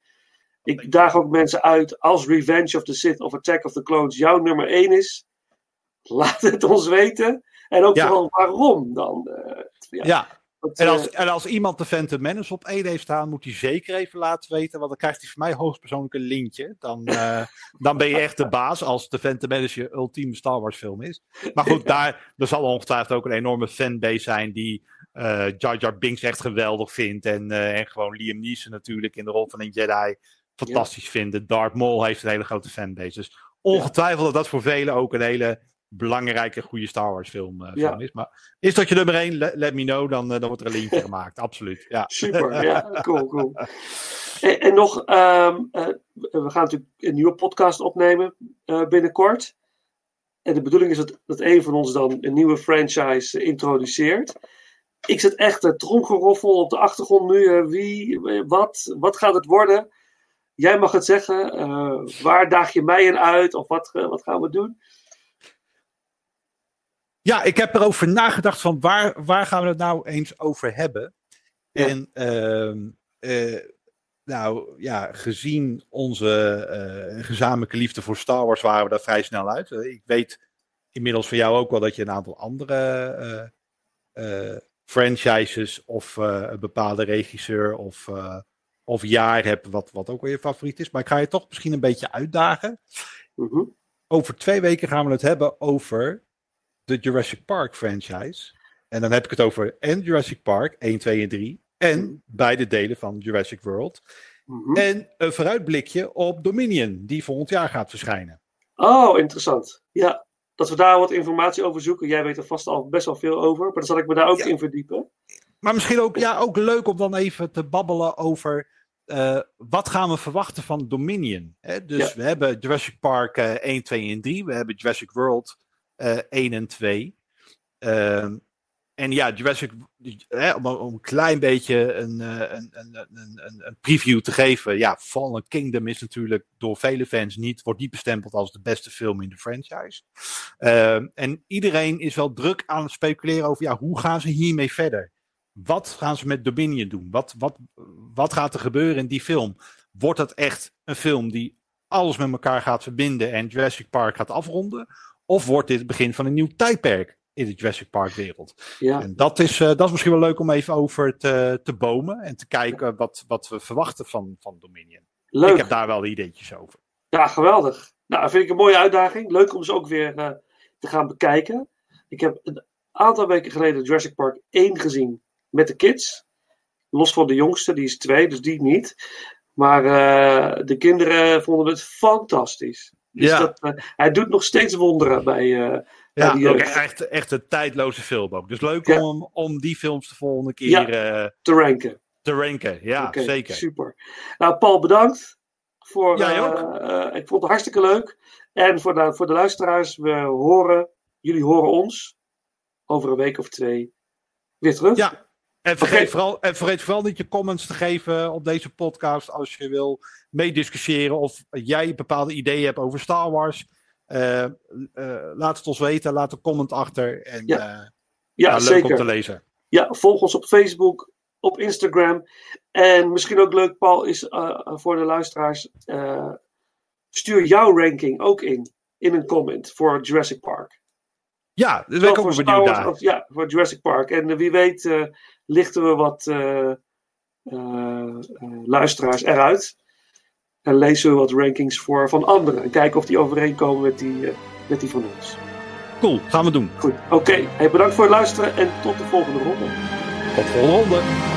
Ik daag ook mensen uit als Revenge of the Sith of Attack of the Clones jouw nummer 1 is. Laat het ons weten. En ook Ja. vooral waarom dan. eh, ja. ja. En eh, als, en als iemand de Phantom Menace op 1 heeft staan, moet hij zeker even laten weten. Want dan krijgt hij van mij hoogstpersoonlijk een lintje. Dan, eh, dan ben je echt de baas als de Phantom Menace je ultieme Star Wars film is. Maar goed, daar er zal ongetwijfeld ook een enorme fanbase zijn die Jar Jar Binks echt geweldig vindt. En, en gewoon Liam Neeson natuurlijk in de rol van een Jedi fantastisch vindt. Darth Maul heeft een hele grote fanbase. Dus ongetwijfeld dat dat voor velen ook een hele belangrijke, goede Star Wars film, eh, Ja. is. Maar is dat je nummer 1? Let, let me know, dan, eh, dan wordt er een linkje gemaakt. Absoluut. Ja. Super, ja, cool, cool. En, en nog, ehm, eh, we gaan natuurlijk een nieuwe podcast opnemen binnenkort. En de bedoeling is dat, dat een van ons dan een nieuwe franchise introduceert. Ik zit echt het tromgeroffel op de achtergrond nu. wie, wat, wat gaat het worden? Jij mag het zeggen. Waar daag je mij in uit? Of wat, wat gaan we doen? Ja, ik heb erover nagedacht van waar, waar gaan we het nou eens over hebben. Ja. En ehm, eh, nou ja, gezien onze eh, gezamenlijke liefde voor Star Wars waren we daar vrij snel uit. Eh, ik weet inmiddels van jou ook wel dat je een aantal andere franchises of een bepaalde regisseur of, of jaar hebt wat, wat ook wel je favoriet is. Maar ik ga je toch misschien een beetje uitdagen. Mhm. Over twee weken gaan we het hebben over de Jurassic Park franchise. En dan heb ik het over en Jurassic Park 1, 2 en 3. En beide delen van Jurassic World. Mhm. En een vooruitblikje op Dominion, die volgend jaar gaat verschijnen. Oh, interessant. Ja, dat we daar wat informatie over zoeken. Jij weet er vast al best wel veel over, maar dan zal ik me daar ook Ja. in verdiepen. Maar misschien ook, ja, ook leuk om dan even te babbelen over eh, wat gaan we verwachten van Dominion. Hè? Dus Ja. we hebben Jurassic Park eh 1, 2 en 3. We hebben Jurassic World eh 1 en 2. Ehm, en ja, Jurassic, om, een klein beetje een, eh, een, een, een, een, preview te geven. Ja, Fallen Kingdom is natuurlijk door vele fans niet, wordt niet bestempeld als de beste film in de franchise. Ehm, en iedereen is wel druk aan het speculeren over, ja, hoe gaan ze hiermee verder? Wat gaan ze met Dominion doen? Wat, wat, wat gaat er gebeuren in die film? Wordt het echt een film die alles met elkaar gaat verbinden en Jurassic Park gaat afronden? Of wordt dit het begin van een nieuw tijdperk in de Jurassic Park wereld? Ja, En dat is, eh, dat is misschien wel leuk om even over te, te bomen en te kijken wat, wat we verwachten van, van Dominion. Ik leuk. heb daar wel ideetjes over. Ja, geweldig. Nou, vind ik een mooie uitdaging. Leuk om ze ook weer eh, te gaan bekijken. Ik heb een aantal weken geleden Jurassic Park 1 gezien met de kids. Los van de jongste, die is twee, dus die niet. Maar eh, de kinderen vonden het fantastisch. Dus Ja. dat, eh, hij doet nog steeds wonderen bij, eh, Ja, die ook echt, echt een tijdloze film ook. Dus leuk Ja. om, om die films de volgende keer Ja. eh, te ranken. te ranken. Ja, zeker. Super. Nou, Paul, bedankt. Voor, eh, ik vond het hartstikke leuk. En voor de, voor de luisteraars, we horen, jullie horen ons over een week of twee weer terug. Ja, en vergeet, vooral, en vergeet vooral niet je comments te geven op deze podcast als je wil meediscussiëren of jij bepaalde ideeën hebt over Star Wars. Eh, eh, laat het ons weten, laat een comment achter. En Ja. eh, Ja, nou, leuk om zeker. te lezen. Ja, volg ons op Facebook, op Instagram. En misschien ook leuk, Paul, is voor de luisteraars. stuur jouw ranking ook in. In een comment voor Jurassic Park. Ja, daar ben ik ook wel benieuwd naar. ja, voor Jurassic Park. En wie weet eh, lichten we wat eh, eh, luisteraars eruit. En lezen we wat rankings voor van anderen. En kijken of die overeenkomen met die, eh, met die van ons. Cool, gaan we doen. Goed, oké. Hey, bedankt voor het luisteren en tot de volgende ronde. Tot volgende ronde.